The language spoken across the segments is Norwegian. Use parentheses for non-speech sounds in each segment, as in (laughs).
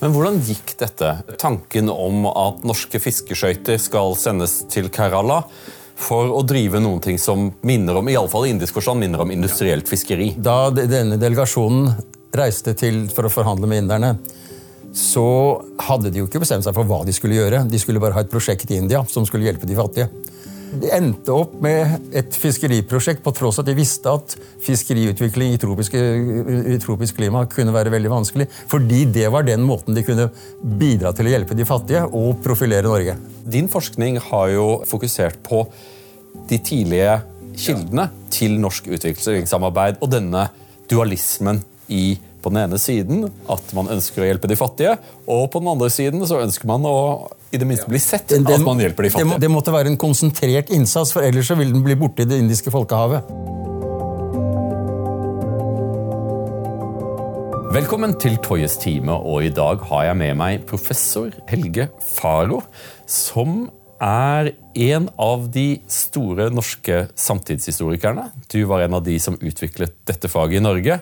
Men hvordan gikk dette? Tanken om at norske fiskeskøyter skal sendes til Kerala for å drive noen ting som minner om i alle fall i indisk forstand, minner om industrielt fiskeri. Da denne delegasjonen reiste til for å forhandle med inderne, så hadde de jo ikke bestemt seg for hva de skulle gjøre. De skulle bare ha et prosjekt i India som skulle hjelpe de fattige. De endte opp med et fiskeriprosjekt på tross av at de visste at fiskeriutvikling i, tropiske, i tropisk klima kunne være veldig vanskelig. Fordi det var den måten de kunne bidra til å hjelpe de fattige og profilere Norge. Din forskning har jo fokusert på de tidlige kildene til norsk utviklingssamarbeid og denne dualismen i på den ene siden at man ønsker å hjelpe de fattige, og på den andre siden så ønsker man å i det minste bli sett at man hjelper de det, fattige. må, det måtte være en konsentrert innsats, for ellers så vil den bli borte i det indiske folkehavet. Velkommen til Toyes time, og i dag har jeg med meg professor Helge Faro, som er en av de store norske samtidshistorikerne. Du var en av de som utviklet dette faget i Norge,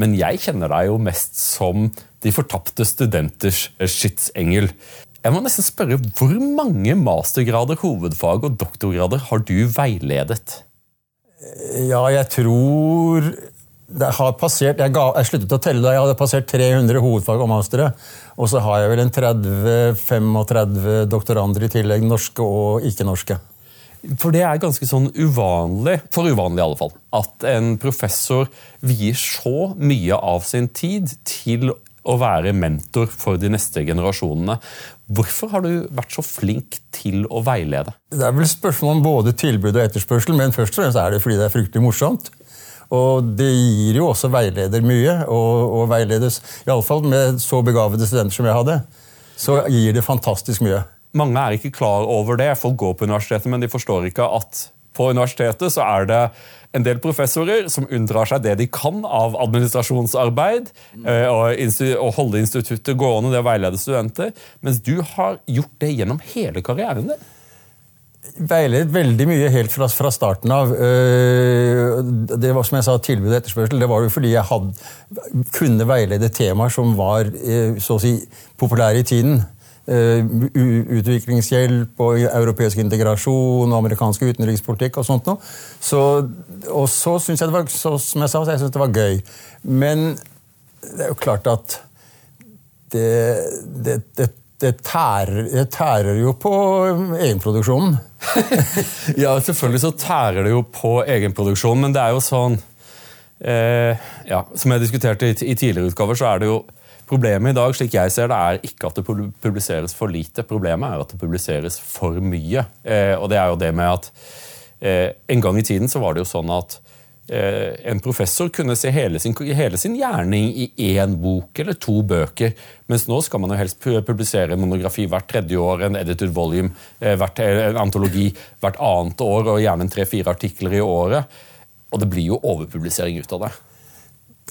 men jeg kjenner deg jo mest som de fortapte studenters skytsengel. Jeg må nesten spørre, Hvor mange mastergrader, hovedfag og doktorgrader har du veiledet? Ja, jeg tror det har passert, jeg, ga, jeg sluttet å telle da jeg hadde passert 300 hovedfag og mastere. Og så har jeg vel en 30-35 doktorander i tillegg, norske og ikke-norske. For det er ganske sånn uvanlig, for uvanlig i alle fall, at en professor vier så mye av sin tid til å være mentor for de neste generasjonene. Hvorfor har du vært så flink til å veilede? Det er vel spørsmål om både tilbud og etterspørsel, men først og fremst er det fordi det er fryktelig morsomt. Og det gir jo også veileder mye, og, og veiledes Iallfall med så begavede studenter som jeg hadde, så gir det fantastisk mye. Mange er ikke klar over det. Folk går på universitetet, men de forstår ikke at på universitetet så er det en del professorer som unndrar seg det de kan av administrasjonsarbeid, eh, og holde instituttet gående, det å veilede studenter, mens du har gjort det gjennom hele karrieren din. Veiledet veldig mye helt fra, fra starten av. Eh, Det var som jeg sa, tilbud og etterspørsel. Det var jo fordi jeg hadde, kunne veilede temaer som var eh, så å si, populære i tiden. Eh, Utviklingshjelp og europeisk integrasjon og amerikansk utenrikspolitikk og sånt noe. Så, og så syns jeg det var så, som jeg sa, jeg synes det var gøy. Men det er jo klart at det, det, det, det, tærer, det tærer jo på egenproduksjonen. (laughs) Ja, selvfølgelig så tærer det jo på egenproduksjonen, men det er jo sånn eh, ja, Som jeg diskuterte i, i tidligere utgaver, så er det jo Problemet i dag, slik jeg ser det, er ikke at det publiseres for lite. Problemet er at det publiseres for mye. Eh, og det er jo det med at eh, En gang i tiden så var det jo sånn at en professor kunne se hele sin, hele sin gjerning i én bok eller to bøker. Mens nå skal man jo helst publisere en monografi hvert tredje år, en edited volume, eh, hvert, eh, en antologi hvert annet år, og gjerne tre-fire artikler i året. Og det blir jo overpublisering ut av det.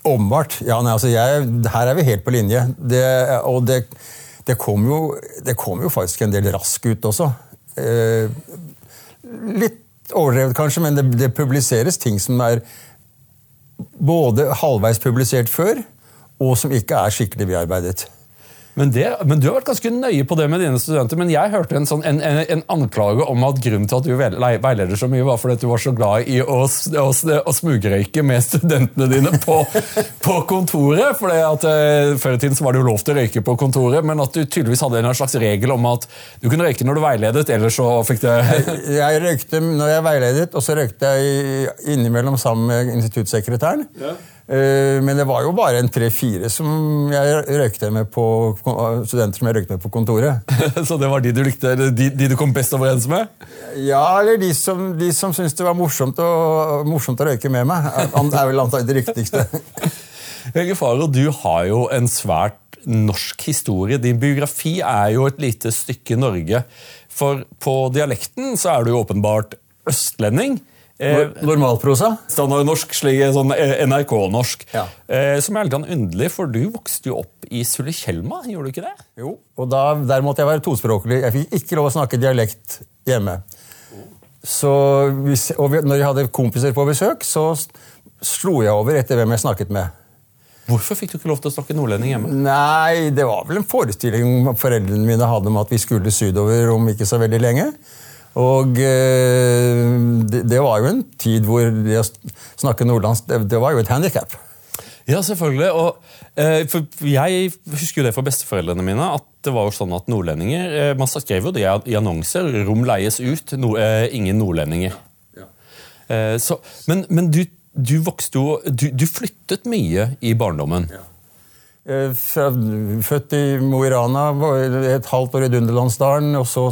Åpenbart. Ja, altså her er vi helt på linje. Det, og det, det, kom jo, det kom jo faktisk en del rask ut også. Eh, litt overdrevet kanskje, men det, det publiseres ting som er både halvveis publisert før, og som ikke er skikkelig bearbeidet. Men, det, men Du har vært ganske nøye på det med dine studenter. Men jeg hørte en, sånn, en, en, en anklage om at grunnen til at du veileder så mye, var fordi at du var så glad i å, å, å smugrøyke med studentene dine på, (laughs) på kontoret. Fordi at eh, Før i tiden så var det jo lov til å røyke på kontoret, men at du tydeligvis hadde en slags regel om at du kunne røyke når du veiledet, ellers så fikk det Jeg røykte når jeg veiledet, og så røykte jeg innimellom sammen med instituttsekretæren. Eh, Men det var jo bare en tre-fire som jeg røykte med på studenter som jeg røykte med på kontoret. (laughs) Så det var de du likte, de, de du kom best overens med? Ja, eller de som, de som syntes det var morsomt å, morsomt å røyke med meg. Det er vel antakelig det riktigste. (laughs) Helge Faro, du har jo en svært norsk historie. Din biografi er jo et lite stykke Norge. For på dialekten så er du jo åpenbart østlending. Eh, Normalprosa? Standardnorsk, slik sånn eh, NRK-norsk. Ja. Eh, som er litt underlig, for du vokste jo opp i Sulitjelma, gjorde du ikke det? Jo. Og da, der måtte jeg være tospråklig. Jeg fikk ikke lov å snakke dialekt hjemme. Så og når jeg hadde kompiser på besøk, så slo jeg over etter hvem jeg snakket med. Hvorfor fikk du ikke lov til å snakke nordlending hjemme? Nei, det var vel en forestilling foreldrene mine hadde om at vi skulle sydover om ikke så veldig lenge. Og eh, det, det, var jo en tid hvor det å snakke nordlandsk det, det var jo et handikap. Ja, selvfølgelig. Og, eh, for jeg husker jo det fra besteforeldrene mine. at det var jo sånn at nordlendinger, eh, Man skrev jo det i annonser. 'Rom leies ut. No, eh, ingen nordlendinger'. Ja. Eh, så, men, men du, du, vokste jo du, du, flyttet mye i barndommen. Ja. Eh, født i Mo i Rana, et halvt år i Dunderlandsdalen, og så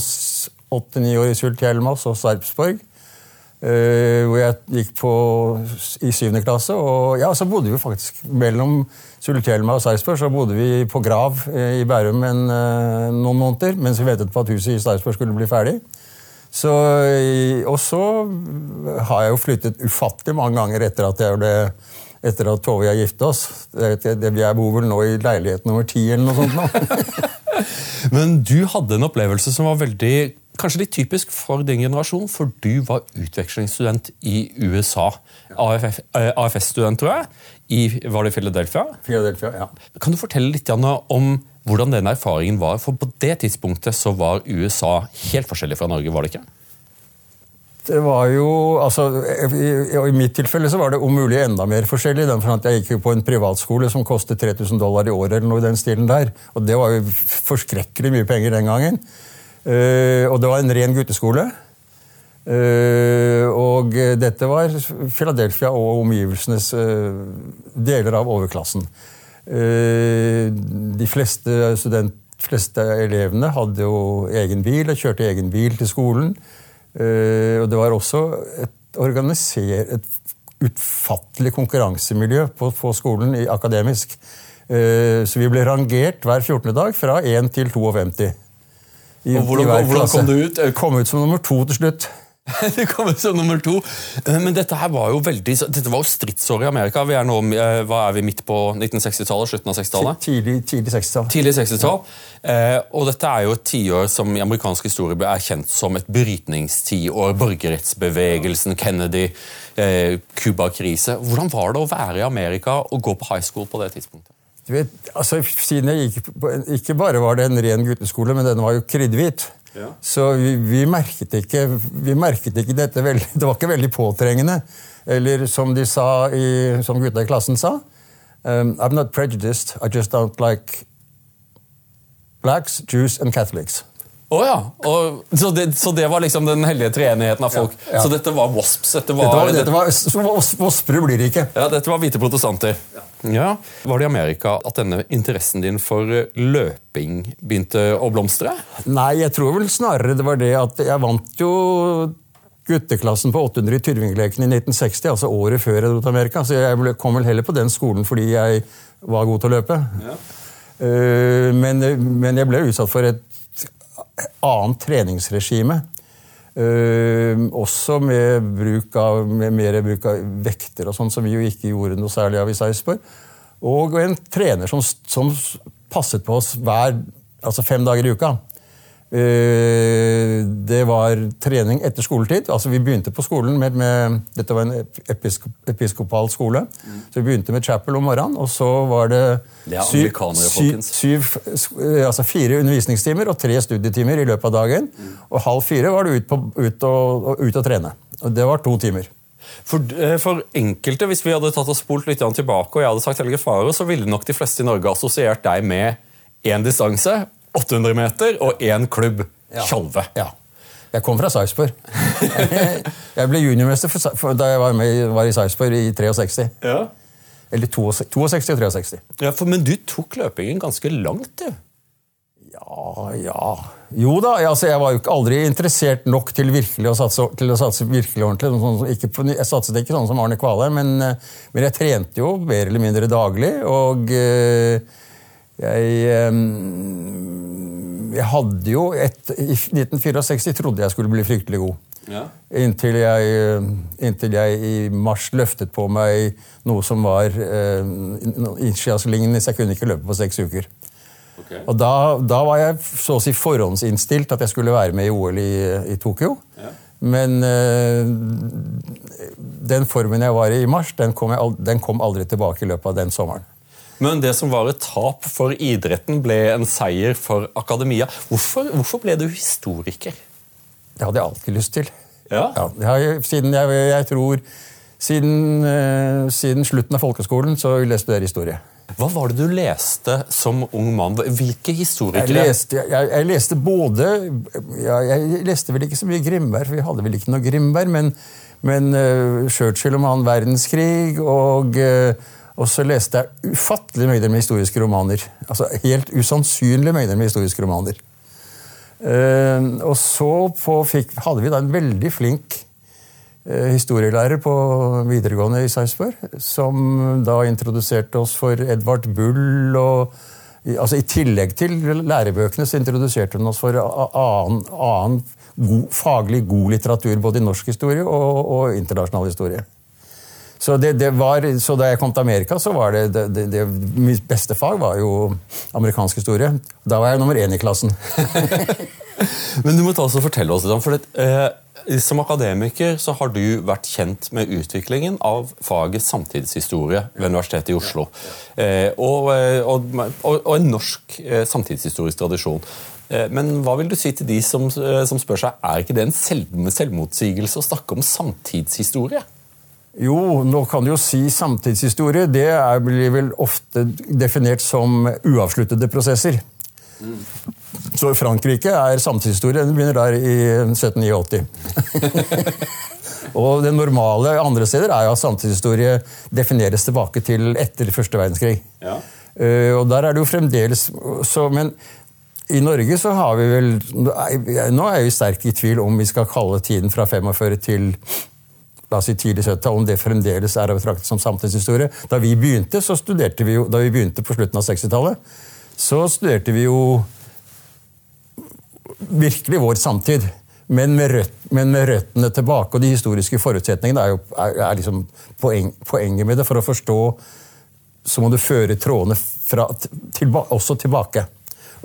åtte-ni år i Sultjelma, og Sarpsborg. Uh, hvor jeg gikk på i syvende klasse. Og ja, så bodde vi faktisk mellom Sulitjelma og Sarpsborg så bodde vi på Grav uh, i Bærum en, uh, noen måneder mens vi ventet på at huset i Sarpsborg skulle bli ferdig. Så, og så har jeg jo flyttet ufattelig mange ganger etter at jeg ble etter at Tove og jeg giftet oss. Jeg bor vel nå i leilighet nummer ti eller noe sånt. nå. (laughs) Men du hadde en opplevelse som var veldig kanskje litt typisk for din generasjon, for du var utvekslingsstudent i USA. AFS-student, tror jeg. I, var det Philadelphia? Philadelphia, ja. Kan du fortelle litt om hvordan den erfaringen var? For på det tidspunktet så var USA helt forskjellig fra Norge, var det ikke? Det var jo, altså, i, i, mitt tilfelle så var det om mulig enda mer forskjellig. Den for at Jeg gikk jo på en privatskole som kostet 3000 dollar i året. eller noe i den stilen der. Og det var jo forskrekkelig mye penger den gangen. Uh, og det var en ren gutteskole. Uh, og dette var Philadelphia og omgivelsenes uh, deler av overklassen. de fleste, student, fleste elevene hadde jo egen bil og kjørte egen bil til skolen. og det var også et, et utfattelig konkurransemiljø på, på skolen akademisk. så vi ble rangert hver 14. dag fra 1 til 52. I, og hvordan, hvordan kom du ut? Kom ut som nummer to til slutt. (laughs) du kom ut som nummer to. Eh, men dette her var jo veldig, dette var jo stridsår i Amerika. Vi er nå, eh, hva er vi midt på 1960-tallet? Slutten av 60-tallet? Tidlig, tidlig 60-tall. Tidlig 60-tall. Eh, og dette er jo et tiår som i amerikansk historie er kjent som et brytningstiår. Borgerrettsbevegelsen, Kennedy, Cuba-krise. Hvordan var det å være i Amerika og gå på high school på det tidspunktet? Du vet, altså, siden jeg gikk på, Ikke bare var det en ren gutteskole, men den var jo kryddhvit. Ja. Så vi, vi, merket ikke, vi merket ikke dette veldig (laughs) Det var ikke veldig påtrengende. Eller som de sa i, som gutta i klassen sa um, I'm not prejudiced, I just don't like blacks, Jews and Catholics. Oh, ja. Og, så, det, så, det, var liksom den hellige treenigheten av folk. Ja, ja. Så dette var WASPs? Dette var, dette var, dette var Waspere blir det ikke. Ja, Dette var hvite protestanter. Ja. Var det i Amerika at denne interessen din for løping begynte å blomstre? Nei, jeg tror vel snarere det var det at jeg vant jo gutteklassen på 800 i Tyrvingleken i 1960, altså året før jeg dro til Amerika. Så jeg kom vel heller på den skolen fordi jeg var god til å løpe. Ja. Uh, men, men jeg ble utsatt for et annet treningsregime. Uh, også med, bruk av, med mer bruk av vekter og sånn, som vi jo ikke gjorde noe særlig av i Sarpsborg. Og en trener som, som, passet på oss hver, altså fem dager i uka. Uh, det var trening etter skoletid. altså Vi begynte på skolen med, med Dette var en episkop, episkopal skole. Mm. Så vi begynte med chapel om morgenen, og så var det det syv, syv, syv, altså fire undervisningstimer og tre studietimer i løpet av dagen. Og halv fire var du ute på, ut og, ut og trene. Og det var to timer. For, eh, for, enkelte, Hvis vi hadde tatt og spolt litt tilbake, og jeg hadde sagt Helge Faro, så ville nok de fleste i Norge assosiert deg med én distanse, 800 meter, og én klubb, Tjolve. Ja. Jeg kom fra Sarpsborg. (laughs) jeg ble juniormester da jeg var, med, var i Sarpsborg i 63. Ja. Eller 62 og 63. Ja, for, Men du tok løpingen ganske langt, du? Ja, ja Jo da. Altså, jeg var jo aldri interessert nok til, virkelig å satse, til å satse virkelig ordentlig. Sånn, ikke, jeg satset ikke sånn som Arne Kvalheim, men, eh, men, jeg trente jo mer eller mindre daglig. Og øh, jeg øh, Jeg hadde jo et, I 1964 trodde jeg skulle bli fryktelig god. Ja. Inntil, jeg, inntil, jeg, i mars løftet på meg noe som var eh, isskiaslignende, så jeg kunne ikke løpe på seks uker. Okay. Og da, da, var jeg så å si forhåndsinnstilt at jeg skulle være med i OL i, i Tokyo. Ja. Men eh, den formen jeg var i i mars, den kom, jeg, den kom, aldri tilbake i løpet av den sommeren. Men det som var et tap for idretten, ble en seier for akademia. Hvorfor, hvorfor ble du historiker? Det hadde jeg alltid lyst til. Ja. Ja, jeg, siden jeg, jeg tror siden, eh, siden slutten av folkeskolen så jeg studere jeg historie. Hva var det du leste som ung mann? Hvilke Jeg historikere? leste, jeg, jeg leste både ja, Jeg leste vel ikke så mye Grimberg, for vi hadde vel ikke noe Grimberg, men, men uh, Churchill om annen verdenskrig, og, eh, og så leste jeg ufattelige mengder med historiske romaner. Altså Helt usannsynlige mengder med historiske romaner. Uh, og så fikk, hadde vi da en veldig flink uh, historielærer på videregående i Sarpsborg, som da introduserte oss for Edvard Bull. og i- altså I tillegg til lærebøkene så introduserte hun oss for annen, annen god, faglig god litteratur, både i norsk historie og, og internasjonal historie. Så, det, det var, så da jeg kom til Amerika, så var det, det, det, det mitt beste fag var jo amerikansk historie. Da var jeg nummer én i klassen. (laughs) Men du må ta oss og fortelle oss litt om, for det, eh, Som akademiker så har du vært kjent med utviklingen av faget samtidshistorie ved Universitetet i Oslo. Eh, og, eh, og, og, og en norsk eh, samtidshistorisk tradisjon. Eh, men hva vil du si til de som, eh, som spør seg er ikke det en selv, selvmotsigelse å snakke om samtidshistorie? Jo, nå kan du jo si samtidshistorie. Det er, blir vel ofte definert som uavsluttede prosesser. Så Frankrike er samtidshistorie den begynner der i 1789. (laughs) Og det normale andre steder er jo at samtidshistorie defineres tilbake til etter første verdenskrig. Ja. Eh, og der er det jo fremdeles så, Men i Norge så har vi vel Nå er vi sterkt i tvil om vi skal kalle tiden fra 45 til la oss si tidlig 70, om det fremdeles er å betrakte som samtidshistorie. Da vi begynte så studerte vi jo, da vi begynte på slutten av 60-tallet, så studerte vi jo virkelig vår samtid. Men med, røt, men med røttene tilbake, og de historiske forutsetningene er jo er, er liksom poeng, poenget med det. For å forstå så må du føre trådene fra, tilba, også tilbake.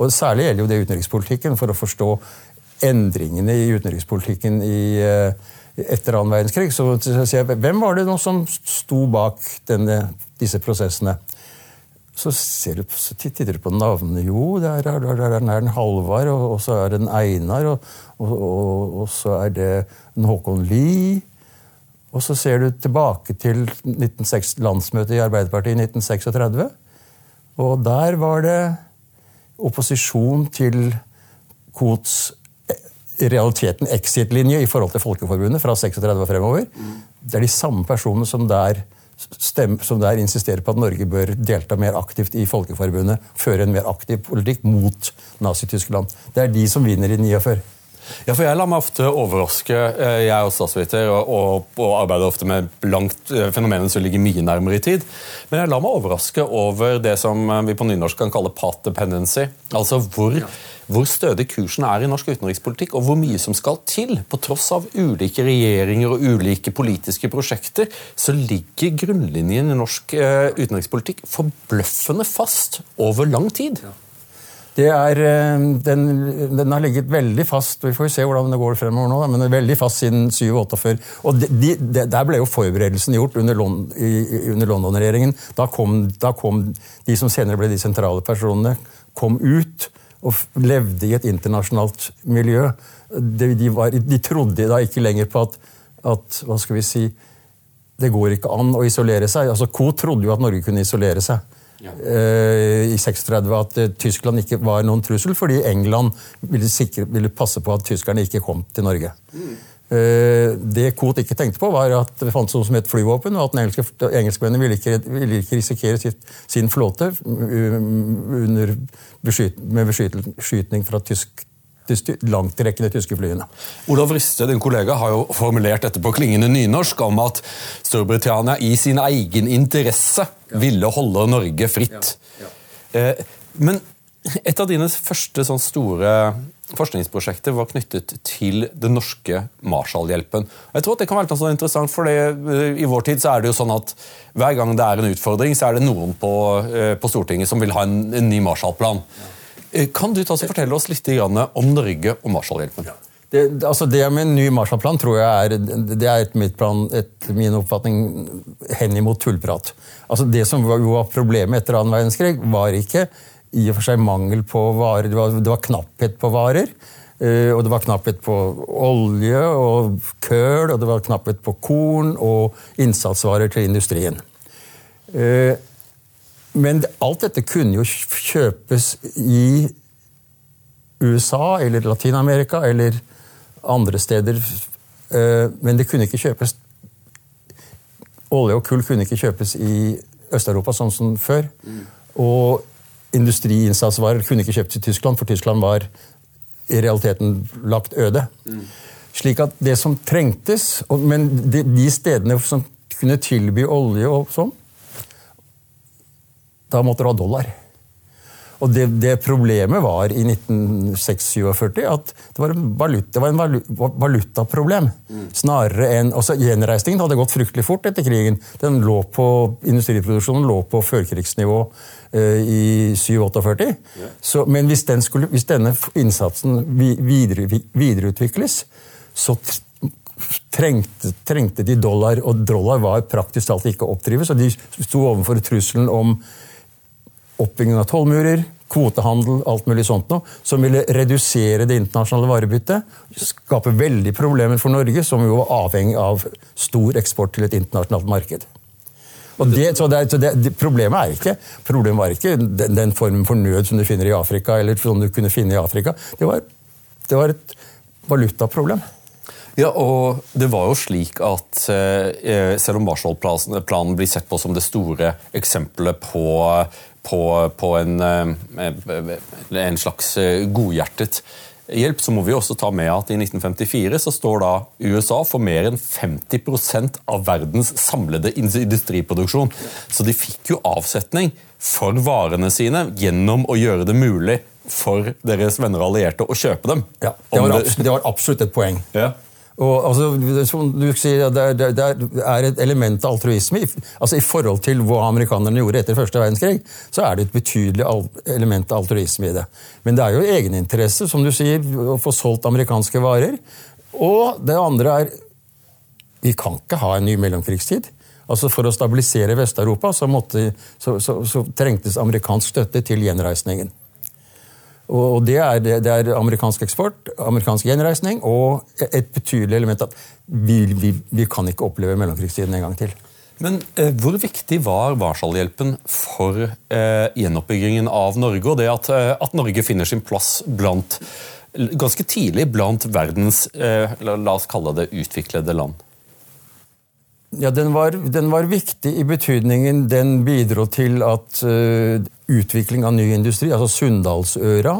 Og Særlig gjelder jo det utenrikspolitikken, for å forstå endringene i utenrikspolitikken i, eh, etter annen verdenskrig. Så, sier jeg, Hvem var det nå som sto bak denne, disse prosessene? Så, du, så titter du på navnene. Jo, det er, der, er, det er en Halvard, og, og så er det en Einar, og, og, og, så er det en Håkon Lie. Og så ser du tilbake til 1906, landsmøtet i Arbeiderpartiet i 1936. Og der var det opposisjon til Kots i realiteten exit-linje i forhold til Folkeforbundet fra 36 og fremover. Det er de samme personene som der, stem, som der insisterer på at Norge bør delta mer aktivt i Folkeforbundet, føre en mer aktiv politikk mot Nazi-Tyskland. Det er de som vinner i 49. Ja, for Jeg lar meg ofte overraske. Eh, Jeg er jo statsviter og, og, og arbeider ofte med langt eh, fenomener som ligger mye nærmere i tid. Men jeg lar meg overraske over det som eh, vi på nynorsk kan kalle pat dependency. Altså hvor, hvor stødig kursen er i norsk utenrikspolitikk, og hvor mye som skal til. På tross av ulike regjeringer og ulike politiske prosjekter, så ligger grunnlinjen i norsk utenrikspolitikk forbløffende fast over lang tid. Det er, eh, den, den har ligget veldig fast vi får jo se hvordan det går fremover nå, men den er veldig fast siden 47. Og de, de, de, Der ble jo forberedelsen gjort under, Lond, under London-regjeringen. Da, da kom de som senere ble de sentrale personene, kom ut og levde i et internasjonalt miljø. De, var, de trodde da ikke lenger på at, at hva skal vi si, det går ikke an å isolere seg. Altså, Co trodde jo at Norge kunne isolere seg. Eh, i 36 at eh, Tyskland ikke var noen trussel, fordi England ville, sikre, ville passe på at tyskerne ikke kom til Norge. Eh, det Koht ikke tenkte på, var at det fantes noe som het flyvåpen, og at engelske, engelskmennene ville ikke, ville ikke risikere sitt, sin flåte under med beskytning fra tysk, langtrekkende tyske flyene. Olav Ryste, din kollega, har jo formulert dette på klingende nynorsk om at Storbritannia i sin egen interesse ville holde Norge fritt. Eh, Men et av dine første sånn store forskningsprosjekter var knyttet til den norske Marshallhjelpen. Jeg tror at det kan være sånn interessant, for det, eh, I vår tid så er det jo sånn at hver gang det er en utfordring, så er det noen på, eh, på Stortinget som vil ha en, en ny Marshallplan. Eh, Kan du fortelle oss litt om Norge og Marshallhjelpen? Det, altså det med en ny Marshallplan tror jeg er, det er et, mitt plan, et, min oppfatning henimot tullprat. Altså det som var, var problemet etter annen verdenskrig, var ikke i og for seg mangel på varer. Det var, det var knapphet på varer. Uh, og det var knapphet på olje og køl, og det var knapphet på korn og innsatsvarer til industrien. Men alt dette kunne jo kjøpes i USA eller Latin-Amerika eller andre steder. Eh, men det kunne ikke kjøpes Olje og kull kunne ikke kjøpes i Øst-Europa sånn som før. Og industriinnsatsvarer kunne ikke kjøpes i Tyskland, for Tyskland var i realiteten lagt øde. Slik at det som trengtes Men de stedene som kunne tilby olje og sånn, da måtte du ha dollar. Og det, det, problemet var i 1946 at det var, valuta, det var en valutaproblem. Snarere enn også Gjenreisningen hadde gått fryktelig fort etter krigen. Den lå på, Industriproduksjonen lå på førkrigsnivå eh, i 47-48. Ja. men hvis, den skulle, hvis, denne innsatsen videre, videreutvikles, så trengte, trengte, de dollar, og dollar var praktisk talt ikke å oppdrive. Så de sto overfor trusselen om oppbygging av tollmurer, kvotehandel, alt mulig sånt noe, som ville redusere det internasjonale varebyttet. Skape veldig problemer for Norge, som jo var avhengig av stor eksport til et internasjonalt marked. Det, så det, så det, problemet, er ikke, problemet var ikke den, den, formen for nød som du finner i Afrika, eller som du kunne finne i Afrika. Det var, det var et valutaproblem. Ja, og det var jo slik at eh, Selv om Marshall-planen blir sett på som det store eksempelet på på, på en, eh, en, slags eh, godhjertet hjelp, så må vi også ta med at i 1954 så står da USA for mer enn 50% av verdens samlede industriproduksjon. Så de fikk jo avsetning for varene sine gjennom å gjøre det mulig for deres venner og allierte å kjøpe dem. Ja, Det var, absolutt, det var absolutt et poeng. Ja. Og, altså, som du sier, det, er, det, er et element av altruisme. altså I forhold til hva amerikanerne gjorde etter første verdenskrig, så er det et betydelig element av altruisme i det. Men det er jo egeninteresse, som du sier, å få solgt amerikanske varer. Og det andre er Vi kan ikke ha en ny mellomkrigstid. Altså For å stabilisere Vest-Europa så, så, så, så trengtes amerikansk støtte til gjenreisningen. Og det er, det er, amerikansk eksport, amerikansk gjenreisning og et betydelig element at vi, vi, vi kan ikke oppleve mellomkrigstiden en gang til. Men eh, hvor viktig var Marshall-hjelpen for eh, gjenoppbyggingen av Norge, og det at, eh, at, Norge finner sin plass blant, ganske tidlig blant verdens eh, la oss kalle det utviklede land? Ja, den var, den var, viktig i betydningen den bidro til at uh, utvikling av ny industri, altså Sunndalsøra,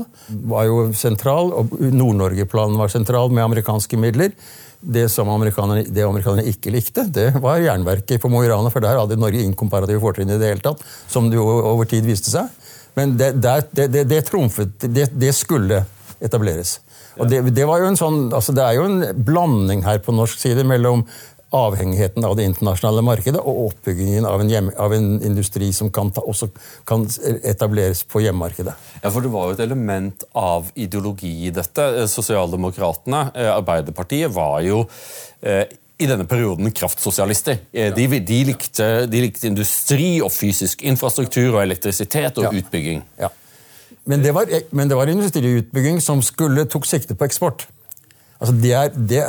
var jo sentral, og Nord-Norge-planen var sentral med amerikanske midler. Det som amerikanerne, det amerikanerne ikke likte, det var jernverket på Mo i Rana, for der hadde Norge inkomparative fortrinn i det hele tatt, som det jo over tid viste seg. Men det, det, det, det trumfet Det skulle etableres. Og det, var jo en sånn, altså det er jo en blanding her på norsk side mellom avhengigheten av det internasjonale markedet og oppbyggingen av en, hjem, av en industri som kan ta, også kan etableres på hjemmemarkedet. Ja, for Det var jo et element av ideologi i dette. Eh, sosialdemokratene, eh, Arbeiderpartiet, var jo eh, i denne perioden kraftsosialister. De, de, likte, de, likte, industri og fysisk infrastruktur og elektrisitet og ja. utbygging. Ja. Men, det var, men det var industriutbygging som skulle, tok sikte på eksport. Altså det er, det,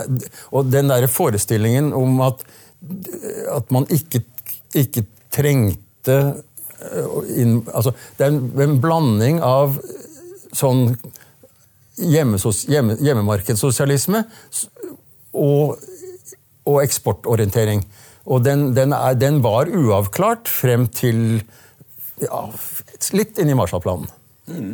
og den der forestillingen om at, at man ikke, ikke trengte øh, inn, altså Det er en, en blanding av sånn hjemmesos, hjemme, hjemmemarkedssosialisme og, og, eksportorientering. Og den, den, er, den, var uavklart frem til ja, litt inn i Marshallplanen. Mm.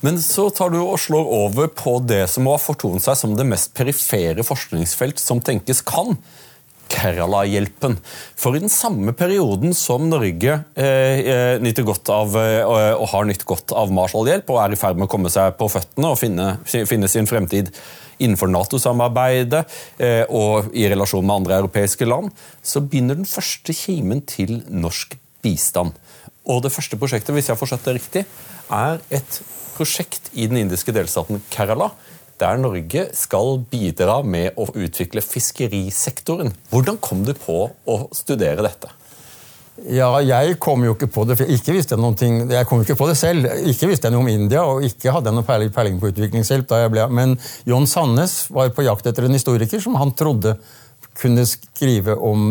Men så tar du og slår over på det som har fortonet seg som det mest perifere forskningsfelt som tenkes kan. Kerala-hjelpen. For i den samme perioden som Norge eh, eh nyter godt av, eh, og har nytt godt av Marshall-hjelp og er i ferd med å komme seg på føttene og finne, finne sin fremtid innenfor Nato-samarbeidet eh, og i relasjon med andre europeiske land, så begynner den første kimen til norsk bistand. Og det første prosjektet, hvis jeg har forstått det riktig, er et prosjekt i den indiske delstaten Kerala der Norge skal bidra med å utvikle fiskerisektoren. Hvordan kom du på å studere dette? Ja, jeg kom jo ikke på det. ikke visste noen ting, jeg kom ikke på det selv. Ikke visste jeg noe om India, og ikke hadde jeg noe peiling på utviklingshjelp. da jeg ble, Men John Sandnes var på jakt etter en historiker som han trodde kunne skrive om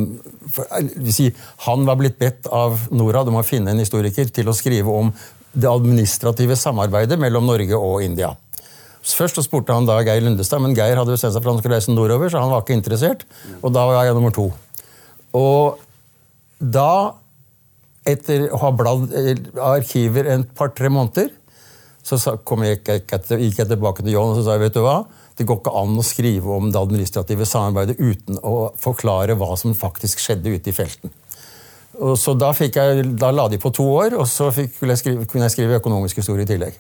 for, si, Han var blitt bedt av Norad om å finne en historiker til å skrive om det administrative samarbeidet mellom Norge og India. Først så spurte han da Geir Lundestad, men Geir hadde bestemt seg for han skulle reise nordover, så han var ikke interessert. Og da var jeg nummer to. Og da, etter å ha bladd arkiver en par-tre måneder, så kom jeg, gikk jeg tilbake til John og så sa jeg, vet du hva? Det går ikke an å skrive om det administrative samarbeidet uten å forklare hva som faktisk skjedde ute i felten. Og så da, jeg, da la de på to år, og så fikk, jeg skrive, kunne jeg skrive økonomisk historie i tillegg.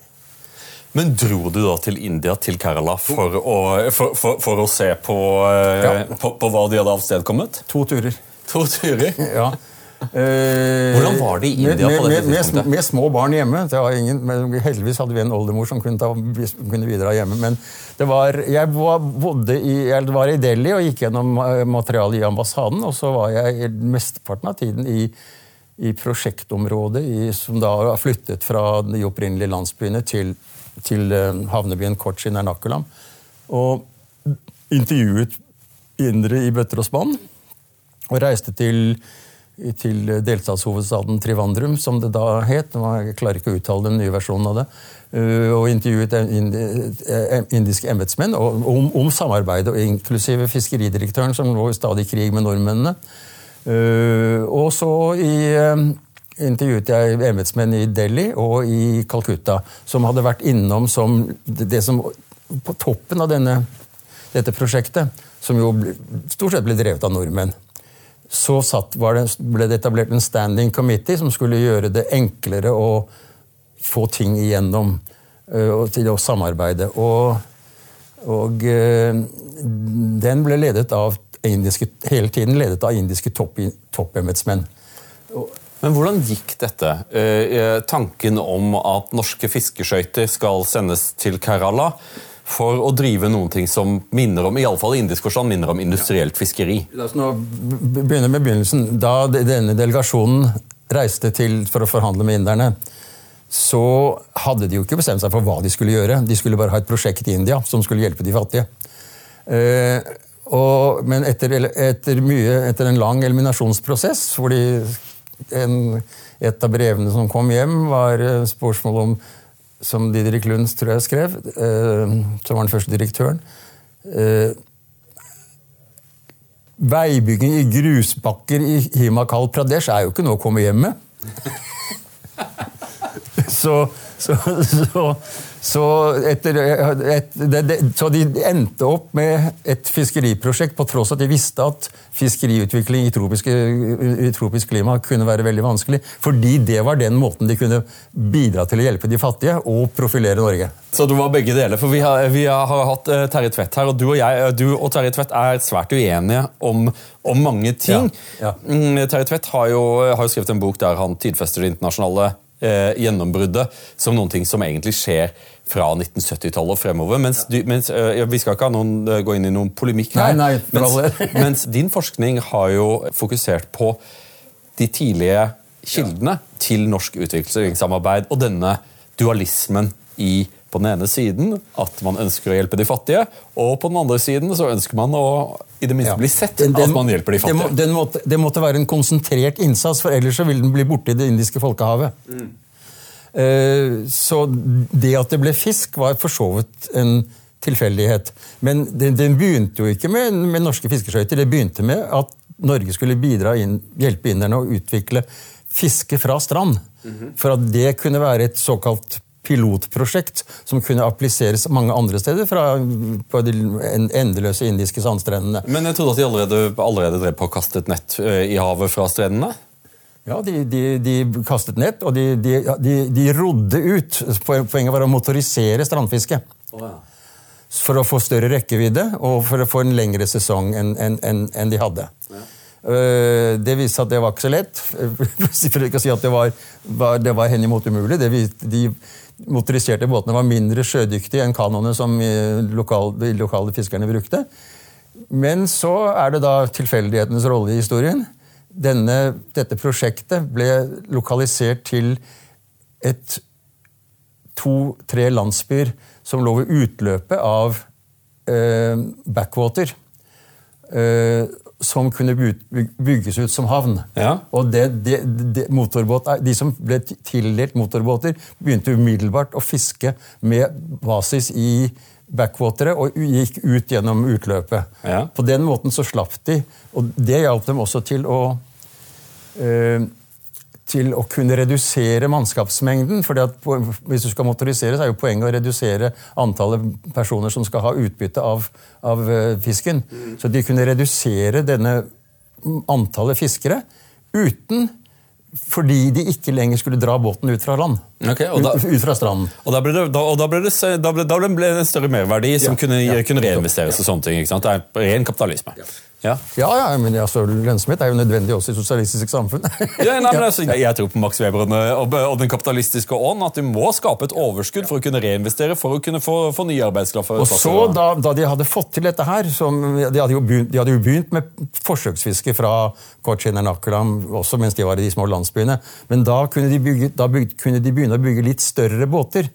Men dro du da til India, til Kerala, for å, for, for, for å se på, eh, ja. på, på, hva de hadde avstedkommet? To turer. To turer? (laughs) Ja. Eh, Hvordan var det i India med, på dette tidspunktet? Med, med, små barn hjemme. Ingen, heldigvis hadde vi en oldemor som kunne, ta, kunne bidra hjemme. Men var, jeg bodde i, jeg var i Delhi og gikk gjennom eh, materialet i ambassaden. Og så var jeg mesteparten av tiden i, i prosjektområdet i, som da har flyttet fra de opprinnelige landsbyene til, til uh, havnebyen Kochi Ernakulam. Og intervjuet indere i bøtter og spann. Og reiste til til delstatshovedstaden Trivandrum, som det da het. Jeg klarer ikke å uttale den nye versjonen av det. Eh, og intervjuet eh, indiske embetsmenn om, om samarbeidet, inklusive fiskeridirektøren, som lå i stadig krig med nordmennene. Eh, og så i, intervjuet jeg embetsmenn i Delhi og i Calcutta, som hadde vært innom som det som På toppen av denne, dette prosjektet, som jo stort sett ble drevet av nordmenn så satt, det, ble det etablert en standing committee som skulle gjøre det enklere å få ting igjennom uh, og til å samarbeide. Og, og uh, den ble ledet av indiske, hele tiden ledet av indiske toppembetsmenn. Topp men hvordan gikk dette? Uh, tanken om at norske fiskeskøyter skal sendes til Kerala for å drive noen ting som minner om i alle fall i indisk forstand, minner om industrielt fiskeri. La oss nå begynne med begynnelsen. Da denne delegasjonen reiste til for å forhandle med inderne, så hadde de jo ikke bestemt seg for hva de skulle gjøre. De skulle bare ha et prosjekt i India som skulle hjelpe de fattige. Eh, og, men etter, etter, mye, etter, en lang eliminasjonsprosess, hvor de, en, et av brevene som kom hjem, var spørsmål om som Didrik Lunds tror jeg skrev, eh, som var den første direktøren. Eh, veibygging i grusbakker i Himakal Pradesh er jo ikke noe å komme hjem med. (laughs) så, så, så, så, etter, et, det, det, så, de endte opp med et fiskeriprosjekt på tross at de visste at fiskeriutvikling i, tropiske, i tropisk klima kunne være veldig vanskelig. Fordi det var den måten de kunne bidra til å hjelpe de fattige og profilere Norge. Så det var begge deler. for Vi har, vi har hatt uh, Terje Tvedt her, og du og, jeg, uh, du og Terje Tvedt er svært uenige om, om mange ting. Ja, ja. Mm, Terje Tvedt har jo, har jo skrevet en bok der han tidfester det internasjonale eh, gjennombruddet som noen ting som egentlig skjer fra 1970-tallet og fremover. Mens, du, mens eh, Vi skal ikke noen, eh, gå inn i noen polemikk her. Nei, nei, mens, (laughs) mens, din forskning har jo fokusert på de tidlige kildene ja. til norsk utviklingssamarbeid og denne dualismen i på den ene siden at man ønsker å hjelpe de fattige, og på den andre siden så ønsker man å i det minste ja. bli sett den, at man hjelper de fattige. Det, må, måtte, det, måtte, være en konsentrert innsats, for ellers så vil den bli borte i det indiske folkehavet. Mm. Uh, så det at det ble fisk, var for så vidt en tilfeldighet. Men den, den, begynte jo ikke med, med norske fiskeskøyter. Det begynte med at Norge skulle bidra inn, hjelpe inderne å utvikle fiske fra strand. Mm -hmm. For at det kunne være et såkalt pilotprosjekt som kunne appliseres mange andre steder fra på de endeløse indiske sandstrendene. Men jeg trodde at de allerede, allerede drev på å kaste et nett eh, i havet fra strendene? Ja, de, de, de, kastet nett, og de, de, rodde ut. Poenget var å motorisere strandfiske. Oh, ja. For å få større rekkevidde og for å få en lengre sesong enn en, en, en de hadde. Ja. Eh, Det viste seg at det var ikke så lett. (laughs) For ikke å si at det var, var, det var henimot umulig. Det viste, de motoriserte båtene var mindre sjødyktige enn kanoene som lokal, de lokale fiskerne brukte. Men så er det da tilfeldighetens rolle i historien. Denne, dette prosjektet ble lokalisert til to-tre landsbyer som lå ved utløpet av eh, backwater. Eh, som kunne bygges ut som havn. Ja. Og det, det, det, de som ble tildelt motorbåter, begynte umiddelbart å fiske med basis i backwateret og gikk ut gjennom utløpet. Ja. På den måten så slapp de, og det hjalp dem også til å eh, til å kunne redusere mannskapsmengden. fordi at Hvis du skal motorisere, så er jo poenget å redusere antallet personer som skal ha utbytte av, av eh, fisken. Så de kunne redusere denne antallet fiskere uten fordi de ikke lenger skulle dra båten ut fra land. Ok, og da- ut, fra stranden. Og da ble det, da, da ble det, da ble, ble det en større merverdi som Ja, kunne, ja. kunne reinvesteres og sånne ting. ikke sant? Det er ren kapitalisme. Ja. Ja, ja, men altså, Lønnsomhet er jo nødvendig også i sosialistisk samfunn. Ja, nei, men altså, jeg, tror på Max Weber og, og, den kapitalistiske ånd. At du må skape et overskudd for å kunne reinvestere, for å kunne få, få nye arbeidsplasser. Og så, da, da de hadde fått til dette her som, de, hadde jo begynt, de hadde jo begynt med forsøksfiske fra Kochinernakelam også mens de var i de små landsbyene. Men da kunne de, bygge, da bygge, kunne de begynne å bygge litt større båter.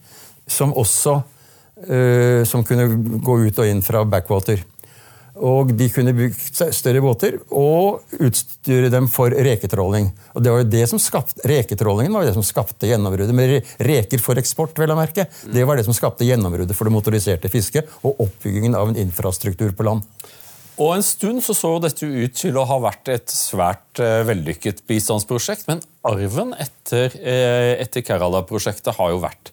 Som også øh, som kunne gå ut og inn fra backwater. Og de kunne bygge større båter og utstyre dem for reketråling. Og det var jo det som skapte, Reketrålingen var jo det som skapte gjennombruddet. Med reker for eksport, vel å merke. Det var det som skapte gjennombruddet for det motoriserte fisket og oppbyggingen av en infrastruktur på land. Og en stund så, så dette ut til å ha vært et svært eh, vellykket bistandsprosjekt, men arven etter, eh, etter Kerala-prosjektet har jo vært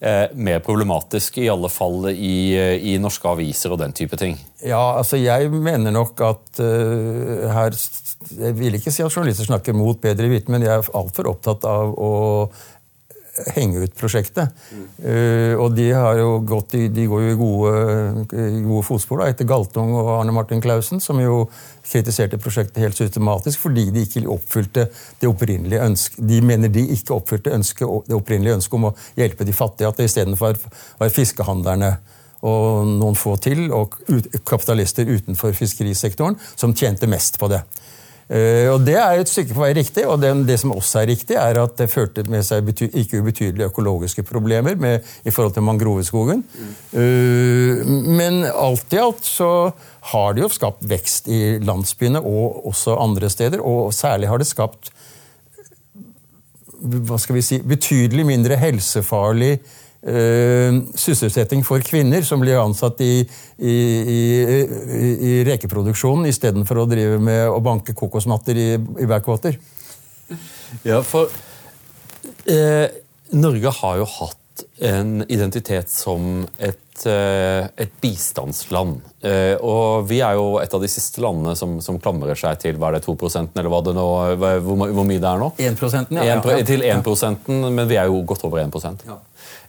eh, mer problematisk, i alle fall i, i norske aviser og den type ting. Ja, altså jeg mener nok at uh, her Jeg vil ikke si at journalister snakker mot bedre vitende, men jeg er altfor opptatt av å henge ut prosjektet. Eh, og de, gått i, de går jo i gode, gode fotspor da, etter Galtung og Arne Martin Clausen, som jo kritiserte prosjektet helt systematisk fordi de ikke oppfylte det opprinnelige ønsket. De mener de ikke oppfylte ønsket, det opprinnelige ønsket om å hjelpe de fattige. At det istedenfor var fiskehandlerne og noen få til, og ut, kapitalister utenfor fiskerisektoren, som tjente mest på det. Eh, og Det er et stykke på vei riktig, og det, det som også er riktig, er at det førte med seg ikke ubetydelige økologiske problemer med, i forhold til mangroveskogen. Eh, men alt i alt så har det jo skapt vekst i landsbyene og også andre steder, og særlig har det skapt hva skal vi si, betydelig mindre helsefarlig sysselsetting for kvinner som blir ansatt i, i, i, i, rekeproduksjonen istedenfor å drive med å banke kokosmatter i, i backwater. Ja, for eh, Norge har jo hatt en identitet som et, eh, et bistandsland. Eh, og vi er jo et av de siste landene som, som klamrer seg til hva er det, 2% eller hva det nå, hvor, hvor mye det er nå? 1 ja. En pro- ja, ja. Til 1 men vi er jo godt over 1 Ja.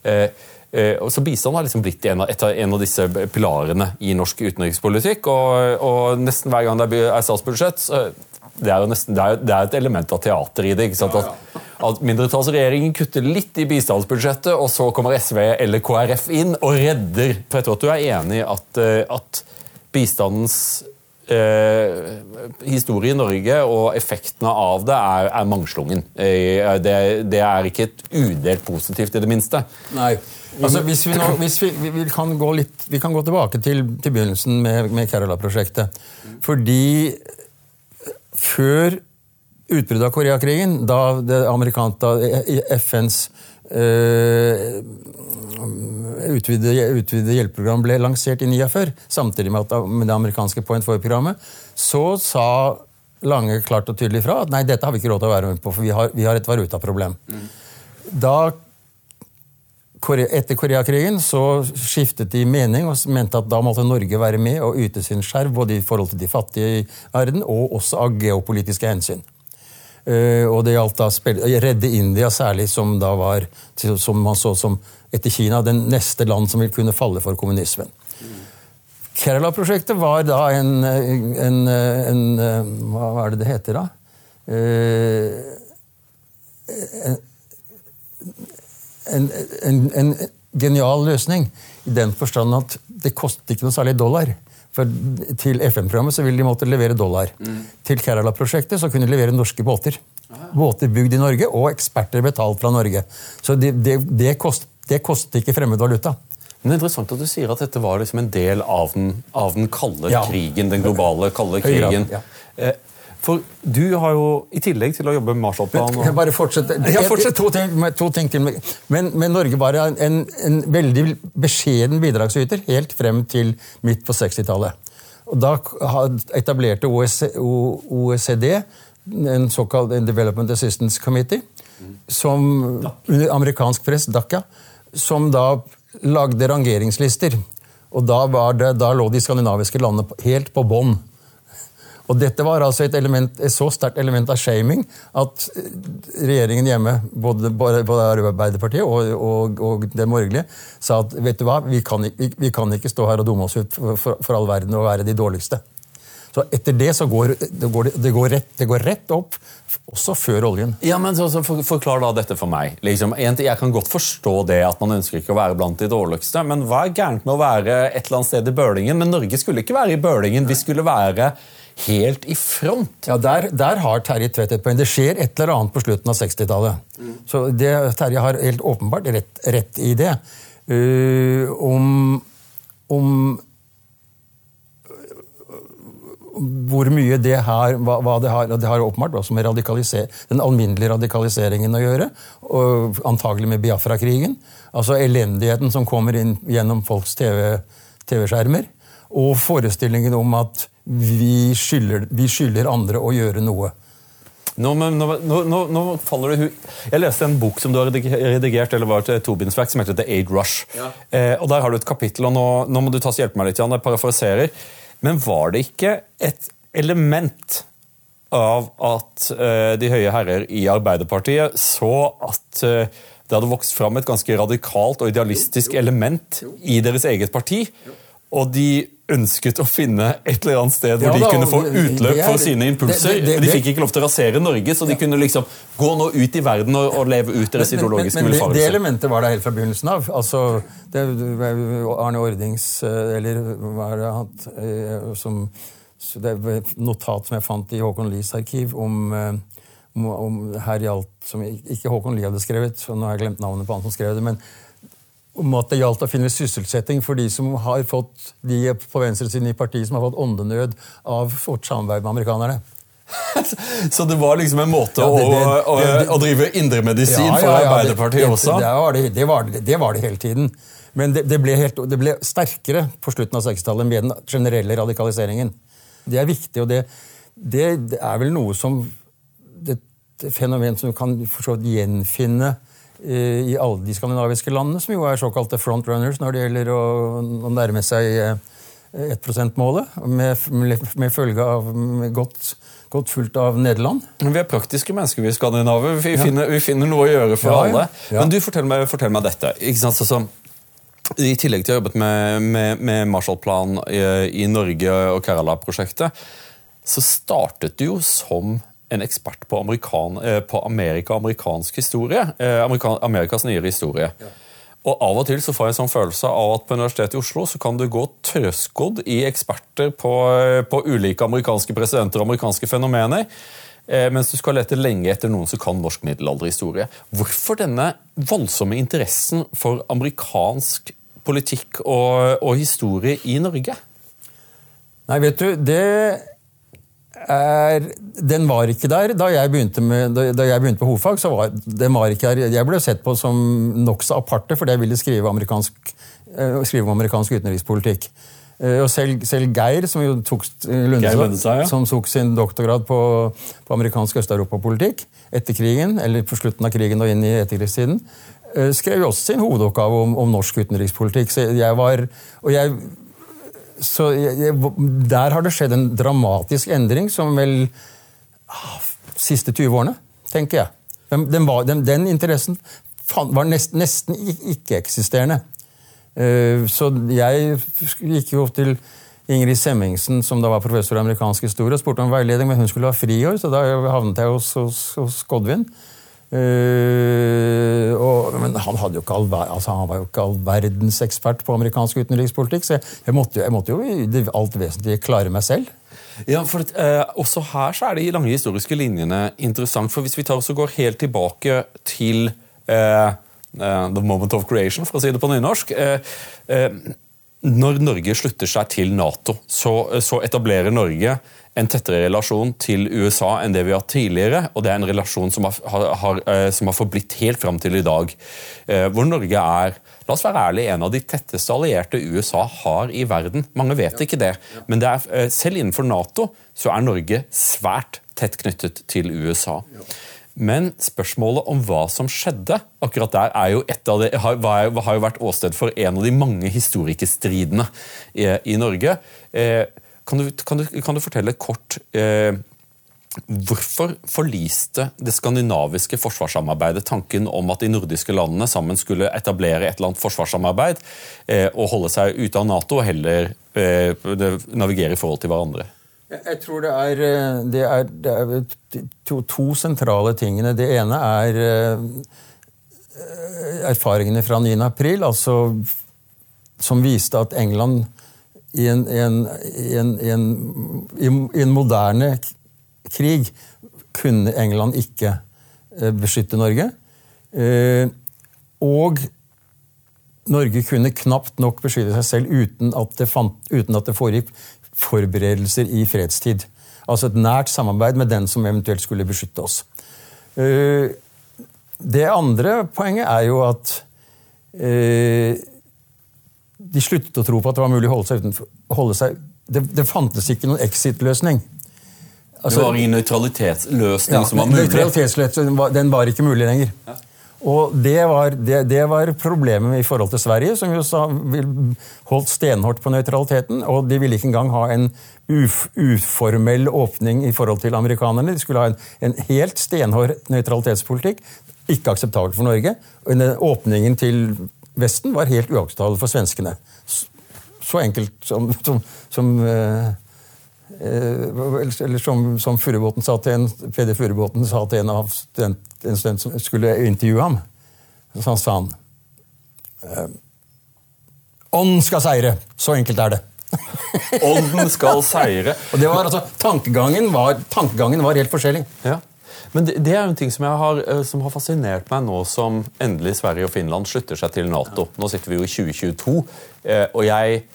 Eh, eh, og så Bistand har liksom blitt en av, et en av disse pilarene i norsk utenrikspolitikk. Og, og nesten hver gang det er statsbudsjett, det er nesten, det er, det er et element av teater i det. At, at Mindretallsregjeringen kutter litt i bistandsbudsjettet, og så kommer SV eller KrF inn og redder. For jeg tror at du er enig i at, eh, at bistandens eh, historie i Norge og effektene av det er, er mangslungen. Eh, det, det er ikke et udelt positivt, i det minste. Nei. Altså, hvis vi, nå, hvis vi, vi, kan gå litt, vi kan gå tilbake til, til begynnelsen med, med Kerala-prosjektet. Fordi før utbruddet av Koreakrigen, da det da FNs eh, utvidede, utvidede hjelpeprogram ble lansert i 49, samtidig med, at, med det amerikanske Point Four-programmet, så sa Lange klart og tydelig fra at nei, dette har vi ikke råd til å være med på, for vi har, vi har et valutaproblem. Da etter Koreakrigen så skiftet de mening og mente at da måtte Norge være med og yte sin skjerv både i forhold til de fattige i verden og også av geopolitiske hensyn. Eh, og det gjaldt da å redde India særlig, som da var som man så som etter Kina den neste land som vil kunne falle for kommunismen. Kerala-prosjektet var da en, en, en, Hva er det det heter, da? En, en, genial løsning. I den forstand at det kostet ikke noe særlig dollar. For Til FN-programmet så ville de måtte levere dollar. Mm. Til Kerala-prosjektet så kunne de levere norske båter. Aha. Båter bygd i Norge, og eksperter betalt fra Norge. Så det, det, det, kost, det kostet ikke fremmed valuta. Men det er interessant at du sier at dette var liksom en del av den, av den kalde ja. krigen. Den globale kalde krigen. Ja. For du har jo, i tillegg til å jobbe med Marshallplanen og... Bare fortsett. Ja, fortsett. To, ting, to ting til. Men, men Norge var en, en, veldig beskjeden bidragsyter helt frem til midt på 60-tallet. Da etablerte OECD en såkalt Development Assistance Committee, som under amerikansk press, DACA, som da lagde rangeringslister. Og da, det, da lå de skandinaviske landene helt på bånn. Og dette var altså et, element, et så sterkt element av shaming at eh, regjeringen hjemme, både, både Arbeiderpartiet og, og, og det borgerlige, sa at vet du hva, vi kan, vi kan, ikke stå her og dumme oss ut for, for, for all verden og være de dårligste. Så etter det så går det, går, det, går rett, det går rett opp, også før oljen. Ja, men så, så for, Forklar da dette for meg. Liksom, jeg kan godt forstå det at man ønsker ikke å være blant de dårligste, men hva er gærent med å være et eller annet sted i Bølingen? Men Norge skulle ikke være i Bølingen. Vi skulle være helt i front. Ja, Der, der har Terje Tvedt et poeng. Det skjer et eller annet på slutten av 60-tallet. Mm. Så det, Terje har helt åpenbart rett, rett i det. Uh, om, om hvor mye det har, hva, hva det har, det har åpenbart også med den alminnelige radikaliseringen å gjøre. og Antagelig med Biafra-krigen. Altså elendigheten som kommer inn gjennom folks TV-skjermer. TV og forestillingen om at vi skylder, vi skylder andre å gjøre noe. Nå, nå, nå, nå, faller det Jeg leste en bok som du har redigert eller var et tobindsverk som heter The Aid Rush. Ja. Eh, og Der har du et kapittel, og nå, må du ta og hjelpe meg litt. Jan, jeg parafraserer. Men var det ikke et element av at eh, de høye herrer i Arbeiderpartiet så at eh, det hadde vokst fram et ganske radikalt og idealistisk element i deres eget parti? Og de ønsket å finne et eller annet sted hvor ja, de kunne få utløp for sine impulser. Det, det, det, de fikk ikke lov til å rasere Norge, så de kunne liksom gå nå ut i verden og, og leve ut deres ideologiske men, men, men, Det elementet var der helt fra begynnelsen av. Altså, Arne Ordings eh, Eller hva er det han eh, som Det er et notat som jeg fant i Håkon Lies arkiv om, eh, om, om her gjaldt Som ikke Håkon Lie hadde skrevet, så nå har jeg glemt navnet på han som skrev det. men om at det gjaldt å finne sysselsetting for de som har fått de på venstresiden i partiet som har fått åndenød av vårt samarbeid med amerikanerne. (laughs) Så det var liksom en måte ja, det, det, å, å, å, drive indremedisin ja, ja, for Arbeiderpartiet også? Det var det, var det, var det, hele tiden. Men det, ble helt, det ble sterkere på slutten av 60-tallet med den generelle radikaliseringen. Det er viktig, og det, er vel noe som Et fenomen som du kan for gjenfinne i alle de skandinaviske landene, som jo er såkalte frontrunners når det gjelder å, å nærme seg 1% med, med, følge av med godt, godt, fulgt av Nederland. Vi er praktiske mennesker, vi skandinaver. Vi, ja. finner, vi finner, noe å gjøre for ja, alle. Ja. Men du, fortell meg, fortell meg dette. Så, I tillegg til å ha jobbet med, med, med Marshallplan i, i Norge og Kerala-prosjektet, så startet du jo som en ekspert på, Amerikan, eh, på Amerika og amerikansk historie. Eh, Amerika, Amerikas nyere historie. Ja. Og Av og til så får jeg en sånn følelse av at på Universitetet i Oslo så kan du gå trøskodd i eksperter på, eh, på, ulike amerikanske presidenter og amerikanske fenomener, mens du skal lete lenge etter noen som kan norsk middelalderhistorie. Hvorfor denne voldsomme interessen for amerikansk politikk og, og historie i Norge? Nei, vet du, det er, den var ikke der da jeg begynte, med, da, jeg begynte på hovedfag. så var, den var ikke der. Jeg ble sett på som nokså aparte fordi jeg ville skrive, amerikansk, uh, skrive om amerikansk utenrikspolitikk. Uh, og selv, selv, Geir, som jo tok, Lundesø, ja. som tok sin doktorgrad på, på amerikansk østeuropapolitikk etter krigen, eller på slutten av krigen og inn i etterkrigstiden, skrev jo også sin hovedoppgave om, om norsk utenrikspolitikk. Så jeg var, og jeg så jeg, der har det skjedd en dramatisk endring som vel ah, siste 20 årene, tenker jeg. Den, den, var, den, den interessen var nest, nesten ikke-eksisterende. Uh, så jeg gikk jo til Ingrid Semmingsen, som da var professor i amerikansk historie, og spurte om veiledning, men hun skulle ha friår, så da havnet jeg hos, hos, hos Godvin. Uh, og, men han, all, altså, han var jo ikke all verdens ekspert på amerikansk utenrikspolitikk, så jeg, jeg, måtte, jeg måtte, jo i alt vesentlige klare meg selv. Ja, for uh, Også her så er de lange historiske linjene interessant. for Hvis vi tar oss og går helt tilbake til uh, the moment of creation, for å si det på nynorsk når Norge slutter seg til Nato, så, så, etablerer Norge en tettere relasjon til USA enn det vi har hatt tidligere. Og det er en relasjon som har, har, har, som har forblitt helt fram til i dag. Eh, hvor Norge er la oss være ærlig, en av de tetteste allierte USA har i verden. Mange vet ikke det, men det er, eh, selv innenfor Nato så er Norge svært tett knyttet til USA. Men spørsmålet om hva som skjedde akkurat der, er jo et av det, har, har jo vært åsted for en av de mange historikerstridene i, i Norge. Eh, kan, du, kan, du, kan, du, fortelle kort eh, Hvorfor forliste det skandinaviske forsvarssamarbeidet tanken om at de nordiske landene sammen skulle etablere et eller annet forsvarssamarbeid eh, og holde seg ute av Nato og heller eh, navigere i forhold til hverandre? Jeg tror det er, eh, det er, det er to, to, sentrale tingene. Det ene er eh, erfaringene fra 9. april, altså, som viste at England i en, en, en, en, moderne krig kunne England ikke eh, beskytte Norge. Og Norge kunne knapt nok beskytte seg selv uten at det, fant, uten at det foregikk forberedelser i fredstid. Altså et nært samarbeid med den som eventuelt skulle beskytte oss. Eh, det andre poenget er jo at eh, de sluttet å tro på at det var mulig å holde seg utenfor. Holde seg, det, det fantes ikke noen exit-løsning. Altså, det var ingen nøytralitetsløsning ja, som var mulig? Nøytralitetsløsning den var ikke mulig lenger. Ja. Og det var, det, det var, problemet i forhold til Sverige, som jo sa, holdt stenhardt på nøytraliteten. Og de ville ikke engang ha en uf, uformell åpning i forhold til amerikanerne. De skulle ha en, en helt stenhård nøytralitetspolitikk. Ikke akseptabel for Norge. Og åpningen til Vesten var helt uakseptabel for svenskene. Så enkelt som, som, som uh, eller som, som Furubåten sa til en, Peder Furubåten sa til en av student, en student som skulle intervjue ham. Så han sa han Ånd skal seire! Så enkelt er det. Ånden skal seire. (laughs) Og det var altså, tankegangen var, tankegangen var helt forskjellig. Ja. Men det, det, er jo en ting som, har, som, har, fascinert meg nå som endelig Sverige og Finland slutter seg til Nato. Nå sitter vi jo i 2022, og jeg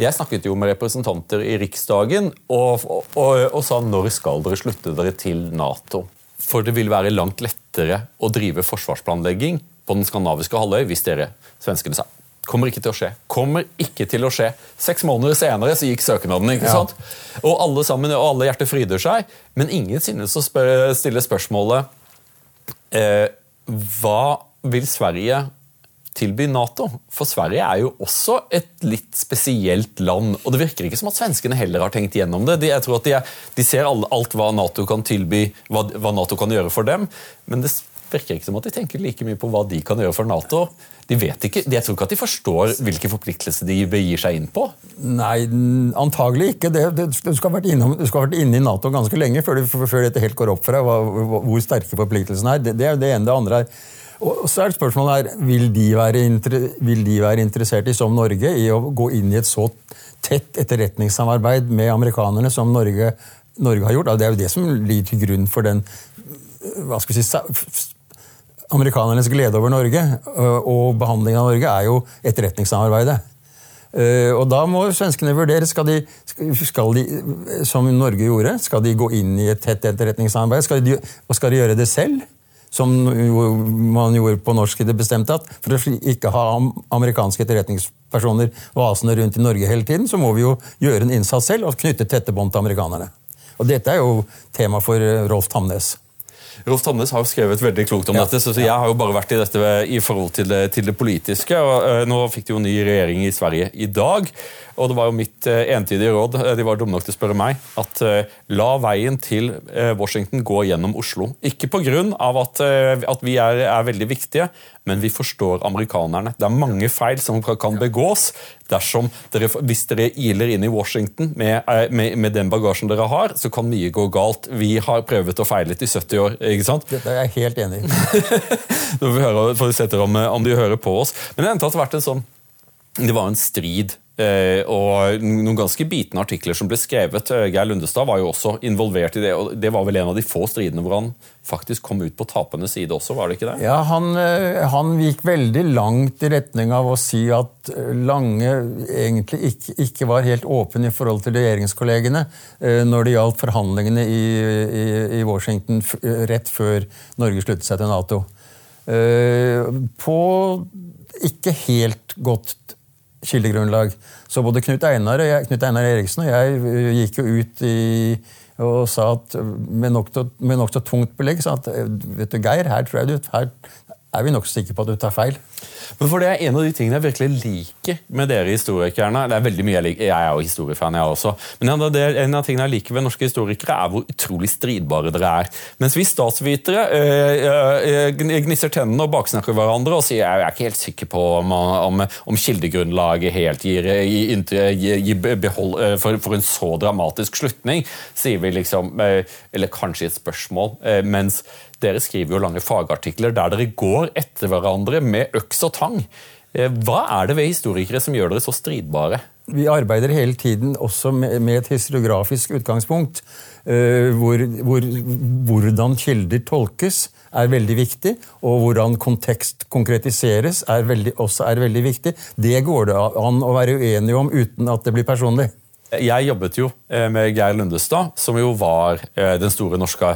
jeg snakket jo med representanter i Riksdagen og, og, og, og sa når skal dere slutte dere til Nato? For det vil være langt lettere å drive forsvarsplanlegging på den skandinaviske halvøy hvis dere svenskene sa kommer ikke til å skje. Kommer ikke til å skje. Seks måneder senere så gikk søknaden. ikke ja. sant? Og alle sammen, og alle hjerter fryder seg, men ingen synes å stille spørsmålet eh, Hva vil Sverige tilby Nato. For Sverige er jo også et litt spesielt land. Og det virker ikke som at svenskene heller har tenkt gjennom det. De, jeg tror at de, er, de ser all, alt hva Nato kan tilby, hva, hva, Nato kan gjøre for dem. Men det virker ikke som at de tenker like mye på hva de kan gjøre for Nato. De vet ikke, Jeg tror ikke at de forstår hvilke forpliktelser de begir seg inn på. Nei, antagelig ikke. Det, det, du, skal ha vært inne, du skal ha vært inne i Nato ganske lenge før, det, før dette helt går opp for deg hvor sterke forpliktelsene er. Det, det er det ene. Det andre er og så er spørsmålet her, vil de, vil de være interessert i, som Norge, i å gå inn i et så tett etterretningssamarbeid med amerikanerne som Norge, Norge har gjort? Det er jo det som ligger til grunn for den hva skal vi si, Amerikanernes glede over Norge og behandlingen av Norge er jo etterretningssamarbeidet. Og da må svenskene vurdere skal de, skal de, som Norge gjorde, skal de gå inn i et tett etterretningssamarbeid. Skal de, og skal de gjøre det selv? som man gjorde på norsk i det bestemte, at for å ikke ha amerikanske etterretningspersoner vasende rundt i Norge hele tiden, så må vi jo gjøre en innsats selv og knytte tette bånd til amerikanerne. Og Dette er jo tema for Rolf Tamnes. Rolf Tannes har jo skrevet veldig klokt om ja, dette, så jeg har jo bare vært i dette i forhold til det, til det politiske. og uh, Nå fikk de jo ny regjering i Sverige i dag. Og det var jo mitt uh, entydige råd, uh, de var dumme nok til å spørre meg, at la veien til Washington gå gjennom Oslo. Ikke pga. At, at vi er, er veldig viktige, men vi forstår amerikanerne. Det er mange feil som kan begås dersom dere, hvis dere iler inn i Washington med, eh, med, med, den bagasjen dere har, så kan mye gå galt. Vi har prøvet og feilet i 70 år. ikke sant? Dette er jeg helt enig i. (laughs) Nå får vi høre, får vi se om, om de hører på oss. Men det har vært en sånn det var en strid Eh, og noen ganske bitende artikler som ble skrevet. Eh, Geir Lundestad var jo også involvert i det. og Det var vel en av de få stridene hvor han faktisk kom ut på tapende side også, var det ikke det? Ja, han, eh, han gikk veldig langt i retning av å si at Lange egentlig ikke, ikke var helt åpen i forhold til regjeringskollegene når det gjaldt forhandlingene i, i, i Washington rett før Norge sluttet seg til Nato. På ikke helt godt kildegrunnlag. Så både Knut Einar, jeg, Knut Einar Eriksen og jeg eh, gikk jo ut i, og sa at med nokså nok tungt belegg sa at vet du, Geir, her tror jeg du, her er vi nokså sikre på at du tar feil. Men for Det er en av de tingene jeg virkelig liker med dere historikerne. Det er veldig mye Jeg liker, jeg er jo historiefan, jeg også. Men en av, det, en av tingene jeg liker ved norske historikere, er hvor utrolig stridbare dere er. Mens vi statsvitere øh, øh, gnisser tennene og baksnakker hverandre og sier jeg er ikke helt sikker på om, om, om kildegrunnlaget helt gir, gir, gir behold for, for, en så dramatisk slutning, sier vi liksom Eller kanskje et spørsmål. mens dere skriver jo lange fagartikler der dere går etter hverandre med øks og tang. Eh, hva er det ved historikere som gjør dere så stridbare? Vi arbeider hele tiden også med et historiografisk utgangspunkt. Eh, hvor, hvor, hvordan kilder tolkes, er veldig viktig. Og hvordan kontekst konkretiseres, er veldig, også er veldig viktig. Det går det an å være uenig om uten at det blir personlig. Jeg jobbet jo eh, med Geir Lundestad, som jo var eh, den store norske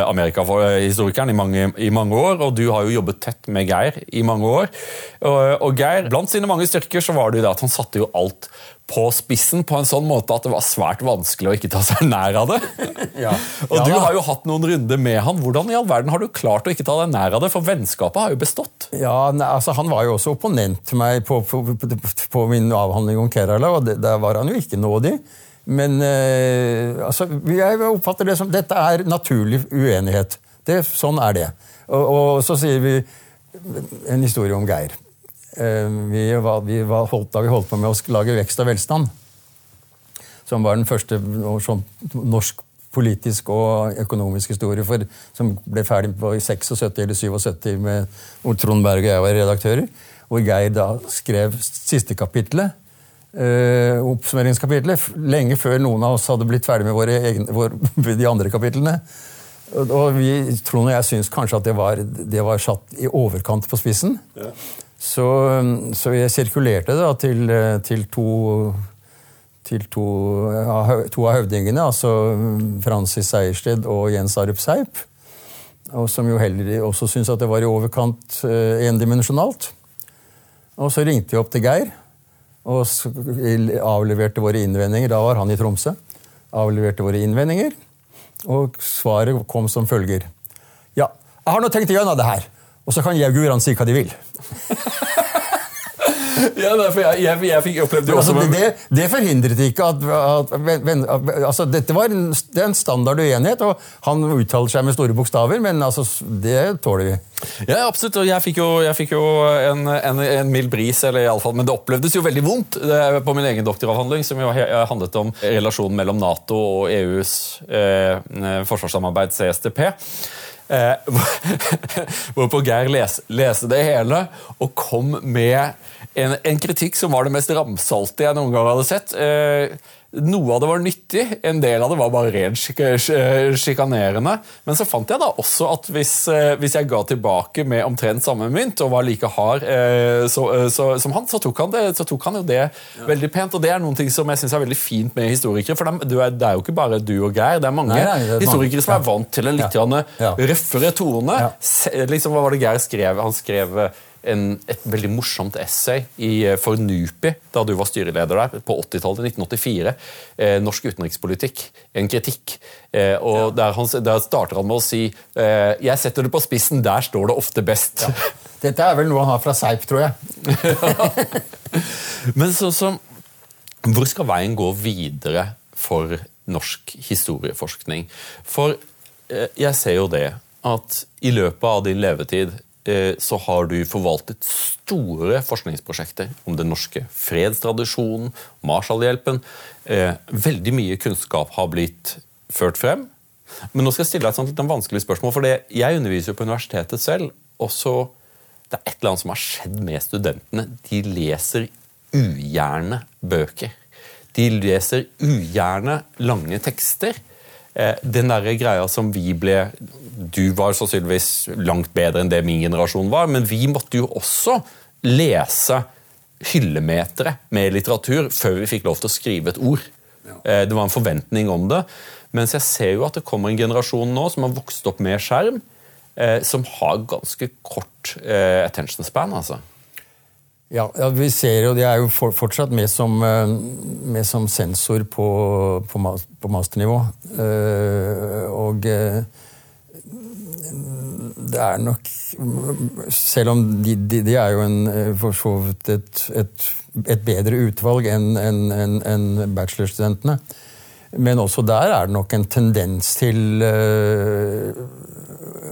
Amerika-historikeren i, mange, i mange år. Og du har jo jobbet tett med Geir i mange år. Og, og Geir, blant sine mange styrker så var det jo det at han satte jo alt på spissen på en sånn måte at det var svært vanskelig å ikke ta seg nær av det. ja. (laughs) Og ja, Du har jo hatt noen runder med han. Hvordan i all verden har du klart å ikke ta deg nær av det? For vennskapet har jo bestått. Ja, ne, altså Han var jo også opponent til meg på, på, på, på, min avhandling om Kerala, og det, der var han jo ikke nådig. Men eh, altså, jeg oppfatter det som dette er naturlig uenighet. Det, sånn er det. Og, og så sier vi en historie om Geir. Eh, vi, var, vi var holdt, da vi holdt på med å lage Vekst og velstand, som var den første sånn, norsk politisk og økonomisk historie for, som ble ferdig på i 76 eller 77 med hvor Trond Berg og jeg var redaktører. Hvor Geir da skrev siste kapitlet. Eh, oppsummeringskapitlet, lenge før noen av oss hadde blitt ferdig med våre egne, vår, (laughs) de andre kapitlene. Og vi, Trond og jeg syns kanskje at det var, det var satt i overkant på spissen. Ja. Så, så, jeg sirkulerte da til, til, to, til to, to, av høvdingene, altså Francis Sejersted og Jens Arup Seip. Og som jo heller også syntes at det var i overkant uh, endimensjonalt. Og så ringte vi opp til Geir og avleverte våre innvendinger. Da var han i Tromsø. Avleverte våre innvendinger, og svaret kom som følger. Ja, jeg har nå tenkt igjennom det her. Og så kan jaugurene si hva de vil. (laughs) ja, derfor jeg, jeg, jeg fikk opplevd det også. Altså, det, det, forhindret ikke at, at, at altså, Dette var en, det en standard uenighet, og han uttaler seg med store bokstaver, men altså, det tåler vi. Ja, absolutt. og Jeg fikk jo, jeg fikk jo en, en, en, mild bris, eller i alle fall, men det opplevdes jo veldig vondt på min egen doktoravhandling, som jo handlet om relasjonen mellom Nato og EUs eh, forsvarssamarbeid CSTP. Eh, (laughs) hvorpå Geir leste det hele og kom med en, en, kritikk som var det mest ramsalte jeg noen gang hadde sett. Eh, noe av det var nyttig, en del av det var bare rent sjikanerende. Men så fant jeg da også at hvis, eh, hvis, jeg ga tilbake med omtrent samme mynt og var like hard eh, så, eh, så, som han, så tok han, det, så tok han jo det ja. veldig pent. Og det er noen ting som jeg synes er veldig fint med historikere. For det er, det er jo ikke bare du og Geir, det er mange nei, nei, det er historikere som er vant til en litt ja. ja. røffere tone. Liksom, hva var det Geir skrev? Han skrev en, et veldig morsomt essay i, eh, for NUPI da du var styreleder der, på 80-tallet, 1984. Eh, norsk utenrikspolitikk. En kritikk. Eh, og ja. der, han, der, starter han med å si eh, 'Jeg setter det på spissen, der står det ofte best'. Ja. Dette er vel noe han har fra Seip, tror jeg. (laughs) Men så, så, Hvor skal veien gå videre for norsk historieforskning? For eh, jeg ser jo det at i løpet av din levetid så har du forvaltet store forskningsprosjekter om den norske fredstradisjonen, Marshallhjelpen. Eh, veldig mye kunnskap har blitt ført frem. Men nå skal jeg stille deg et litt vanskelig spørsmål, for jeg underviser jo på universitetet selv. og så Det er et eller annet som har skjedd med studentene. De leser ugjerne bøker. De leser ugjerne lange tekster. Eh, den der greia som vi ble Du var sannsynligvis langt bedre enn det min generasjon var, men vi måtte jo også lese hyllemetere med litteratur før vi fikk lov til å skrive et ord. Eh, det var en forventning om det. Mens jeg ser jo at det kommer en generasjon nå som har vokst opp med skjerm, eh, som har ganske kort attention span. altså. Ja, vi ser jo, De er jo for, fortsatt med som, eh, med som sensor på, på, på masternivå. Uh, og uh, det er nok Selv om de, de, de er jo en, for så vidt et, et, et, bedre utvalg enn en, en, en bachelorstudentene. Men også der er det nok en tendens til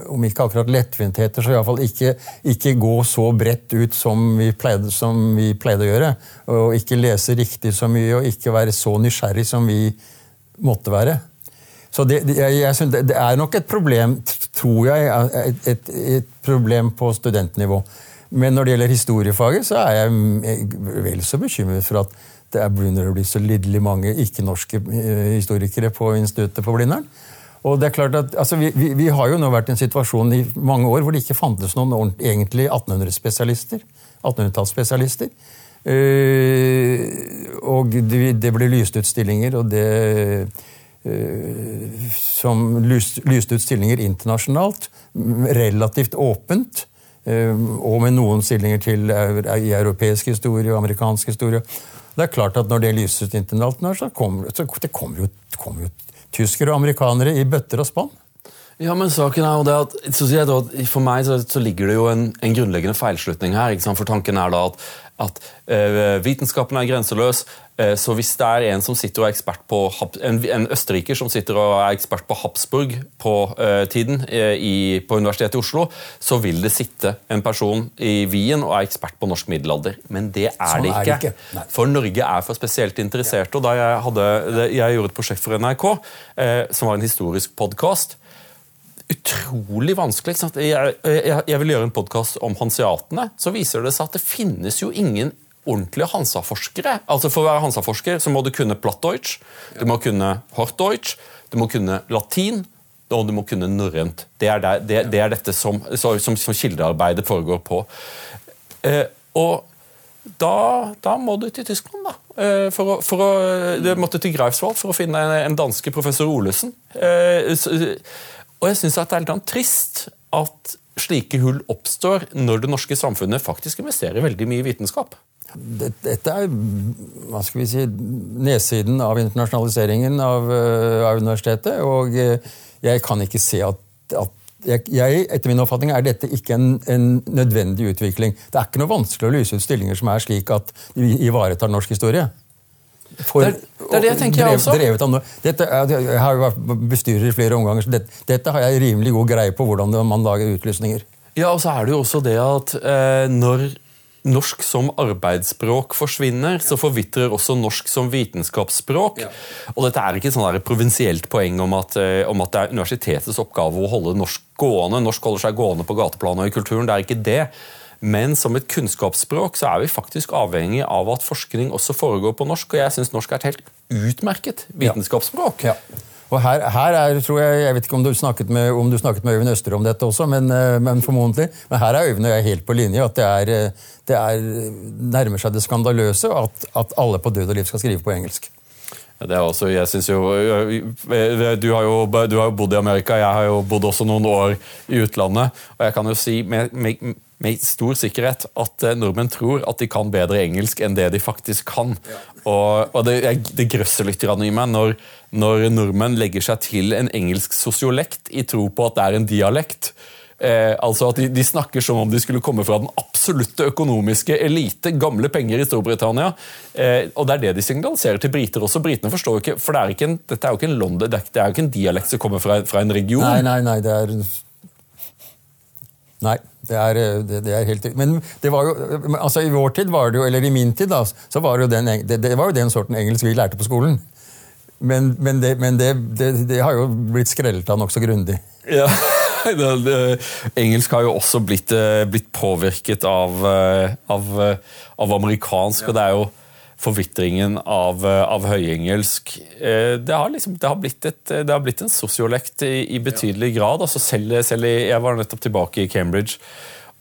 om ikke akkurat lettvintheter, så iallfall ikke, ikke gå så bredt ut som vi, pleide, som vi pleide å gjøre. Og ikke lese riktig så mye, og ikke være så nysgjerrig som vi måtte være. Så det, jeg, jeg synes, det er nok et problem, tror jeg, et, et, et problem på studentnivå. Men når det gjelder historiefaget, så er jeg vel så bekymret for at det begynner å bli så lidderlig mange ikke-norske eh, historikere på instituttet på Blindern. Og det er klart at, altså, vi, vi, vi, har jo nå vært i en situasjon i mange år hvor det ikke fantes noen egentlig 1800-spesialister. 1800-tallsspesialister. Uh, eh, og det, det, ble lyst ut stillinger, og det uh, Som lyst, lyste ut stillinger internasjonalt, relativt åpent. Uh, og med noen stillinger til i europeisk historie og amerikansk historie. Det er klart at Når det lyses ut internasjonalt, så kommer så det kommer jo, kommer jo tyskere og amerikanere i bøtter og spann. Ja, men saken er jo det at, For meg så, så ligger det jo en, en grunnleggende feilslutning her. For tanken er da at, at uh, vitenskapen er grenseløs. Uh, så hvis det er en som sitter og ekspert på en, en østerriker som sitter og er ekspert på Habsburg på uh, tiden i, på Universitetet i Oslo, så vil det sitte en person i Wien og er ekspert på norsk middelalder. Men det er sånn det ikke. Er det ikke. For Norge er for spesielt interesserte. og da Jeg, hadde, jeg gjorde et prosjekt for NRK, som var en historisk podkast utrolig vanskelig. Jeg, jeg, jeg, vil gjøre en podkast om hanseatene. Så viser det seg at det finnes jo ingen ordentlige Hansa-forskere. Altså For å være Hansa-forsker så må du kunne Plattdeutsch, du må kunne Hortdeutsch, du må kunne latin, og du må kunne norrønt. Det, det, det, er dette som, som, som kildearbeidet foregår på. Eh, og da, da, må du til Tyskland, da. Eh, for å, for å, du måtte til Greifswald for å finne en, en danske professor Olesen. Eh, og jeg syns det er litt trist at slike hull oppstår når det norske samfunnet faktisk investerer veldig mye i vitenskap. Dette er hva skal vi si, nedsiden av internasjonaliseringen av, eh, av universitetet. Og eh, jeg kan ikke se at, at jeg, etter min oppfatning er dette ikke en, en, nødvendig utvikling. Det er ikke noe vanskelig å lyse ut stillinger som er slik at de ivaretar norsk historie. For, det, det, er det jeg tenker, jeg også. Drevet av dette, jeg har jo vært bestyrer i flere omganger, så dette, dette, har jeg rimelig god greie på, hvordan man lager utlysninger. Ja, og så er det jo også det at eh, når norsk som arbeidsspråk forsvinner, så forvitrer også norsk som vitenskapsspråk. Ja. Og dette er ikke et provinsielt poeng om at, eh, om at, det er universitetets oppgave å holde norsk gående. Norsk holder seg gående på gateplanet og i kulturen. Det er ikke det. Men som et kunnskapsspråk så er vi faktisk avhengig av at forskning også foregår på norsk. Og jeg syns norsk er et helt utmerket vitenskapsspråk. Ja. Ja. Og her, her, er, tror Jeg jeg vet ikke om du snakket med, om du snakket med Øyvind Øster om dette også, men, eh, men formodentlig. Men her er Øyvind og jeg helt på linje. At det, er, eh, det er, nærmer seg det skandaløse at, at alle på død og liv skal skrive på engelsk. Det er også, jeg synes jo, du har jo, du har jo bodd i Amerika, jeg har jo bodd også noen år i utlandet. og jeg kan jo si med, med med stor sikkerhet at eh, nordmenn tror at de kan bedre engelsk enn det de faktisk kan. Ja. Og, og, Det, det grøsser litt i meg når, når, nordmenn legger seg til en engelsk sosiolekt i tro på at det er en dialekt. Eh, altså at de, de, snakker som om de skulle komme fra den absolutte økonomiske elite. Gamle penger i Storbritannia. Eh, og Det er det de signaliserer til briter også. Britene forstår jo ikke, for det er ikke en, dette er jo ikke en London, det er, det er jo ikke en dialekt som kommer fra, fra en region. Nei, nei, nei, det er Nei, Det er, eh, det, det er helt Men det var jo, altså i vår tid, var det jo, eller i min tid, da, så var det jo den, det, det var jo den sorten engelsk vi lærte på skolen. Men, men, det, men det, det, har jo blitt skrellet av nokså grundig. Ja, (laughs) engelsk har jo også blitt, eh, blitt påvirket av, eh, av, av amerikansk, ja. og det er jo forvitringen av, av høyengelsk. Det har, liksom, det, har et, det har, blitt en sosiolekt i, i betydelig grad. Altså selv, selv, Jeg var nettopp tilbake i Cambridge.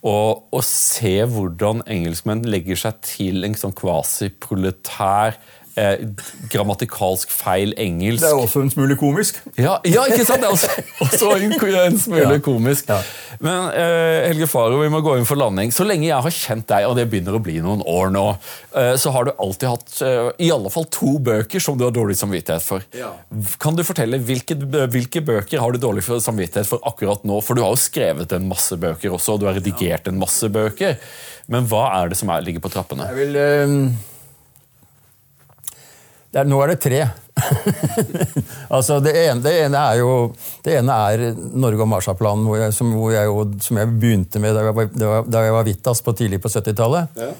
Og å se hvordan engelskmenn legger seg til en sånn kvasiproletær eh, grammatikalsk feil engelsk. Det er også en smule komisk. Ja, ja ikke sant? Det er også, (laughs) også en, en, smule komisk. Ja. Men eh, Helge Faro, vi må gå inn for landing. Så lenge jeg har kjent deg, og det begynner å bli noen år nå, eh, så har du alltid hatt eh, i alle fall to bøker som du har dårlig samvittighet for. Kan du fortelle hvilke, hvilke, bøker har du dårlig samvittighet for akkurat nå? For du har jo skrevet en masse bøker også, og du har redigert en masse bøker. Men hva er det som er, ligger på trappene? Jeg vil... Er, nå er det tre. (laughs) altså det ene, det ene, er jo det ene er Norge og Marshallplanen, hvor jeg, som, hvor jeg som jeg begynte med da jeg var, da jeg var Vittas på tidlig på 70-tallet. Ja.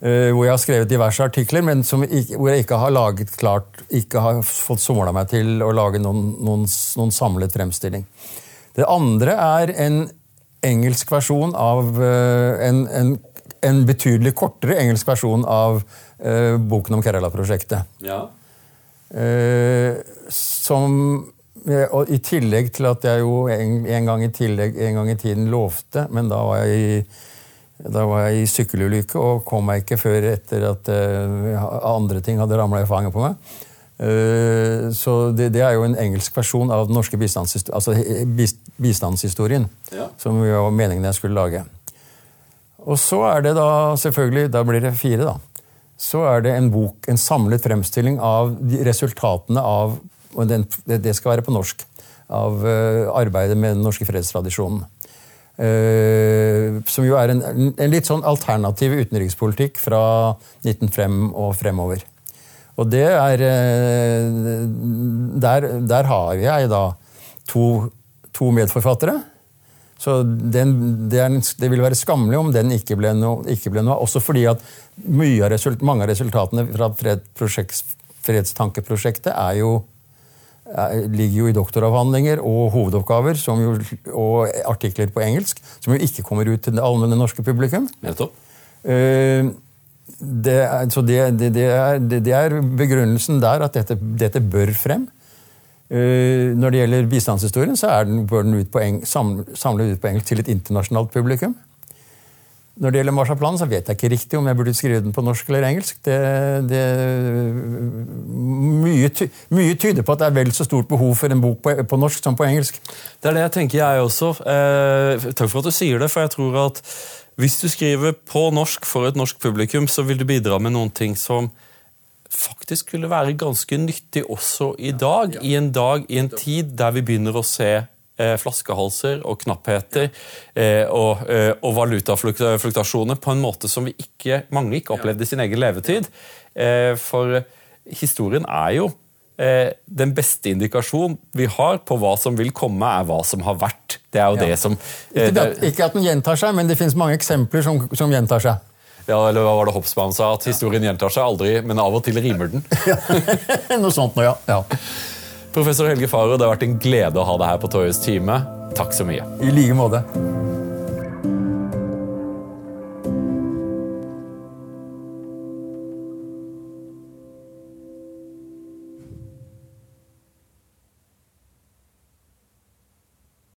Uh, hvor jeg har skrevet diverse artikler, men som, hvor jeg ikke har laget klart, ikke har fått somla meg til å lage noen, noen, noen, samlet fremstilling. Det andre er en engelsk versjon av uh, en, en, en, betydelig kortere engelsk versjon av eh, boken om Kerala-prosjektet. Ja. Eh, som og I tillegg til at jeg jo en, en, gang, i tillegg, en gang i tiden lovte, men da var jeg i, da var jeg i sykkelulykke og kom meg ikke før etter at uh, andre ting hadde ramla i fanget på meg. Uh, så det, det, er jo en engelsk versjon av den norske bistandshistorien, altså bistandshistorien ja. som var meningen jeg skulle lage. Og så er det da selvfølgelig Da blir det fire, da så er det en bok, en samlet fremstilling av resultatene av og den, Det skal være på norsk. Av uh, arbeidet med den norske fredstradisjonen. Uh, som jo er en, en, litt sånn alternativ utenrikspolitikk fra 1905 og fremover. Og det er uh, der, der, har jeg da to, to medforfattere. Så den, det, er, det, vil være skammelig om den ikke ble noe, ikke ble noe også fordi at av result, mange av resultatene fra fredstankeprosjektet er jo, er, ligger jo i doktoravhandlinger og hovedoppgaver jo, og artikler på engelsk, som jo ikke kommer ut til det allmenne norske publikum. Nettopp. Uh, det er, så det, det, er, det, er, begrunnelsen der at dette, dette bør frem. Eh, når det gjelder bistandshistorien, så den, bør den ut eng, samle ut på engelsk til et internasjonalt publikum. Når det gjelder Marshallplanen, så vet jeg ikke riktig om jeg burde skrive den på norsk eller engelsk. Det, det, mye, ty, mye, tyder på at det er vel så stort behov for en bok på, på, norsk som på engelsk. Det er det jeg tenker, jeg også. Eh, takk for at du sier det, for jeg tror at hvis du skriver på norsk for et norsk publikum, så vil du bidra med noen ting som faktisk skulle være ganske nyttig også i dag. I en dag, i en tid der vi begynner å se eh, flaskehalser og knappheter eh, og, eh, og valutafluktasjoner på en måte som vi ikke, mange ikke opplevde i sin egen levetid. Eh, for historien er jo den beste indikasjonen vi har på hva som vil komme, er hva som har vært. Det er jo ja. det som ikke, at, ikke at den gjentar seg, men det finnes mange eksempler som, som gjentar seg. Ja, eller hva var det Hopsbaum sa? At historien gjentar seg aldri, men av og til rimer den. (laughs) Noe sånt nå, ja. ja. Professor Helge Faro, det har vært en glede å ha deg her på Torjus time. Takk så mye. I like måte.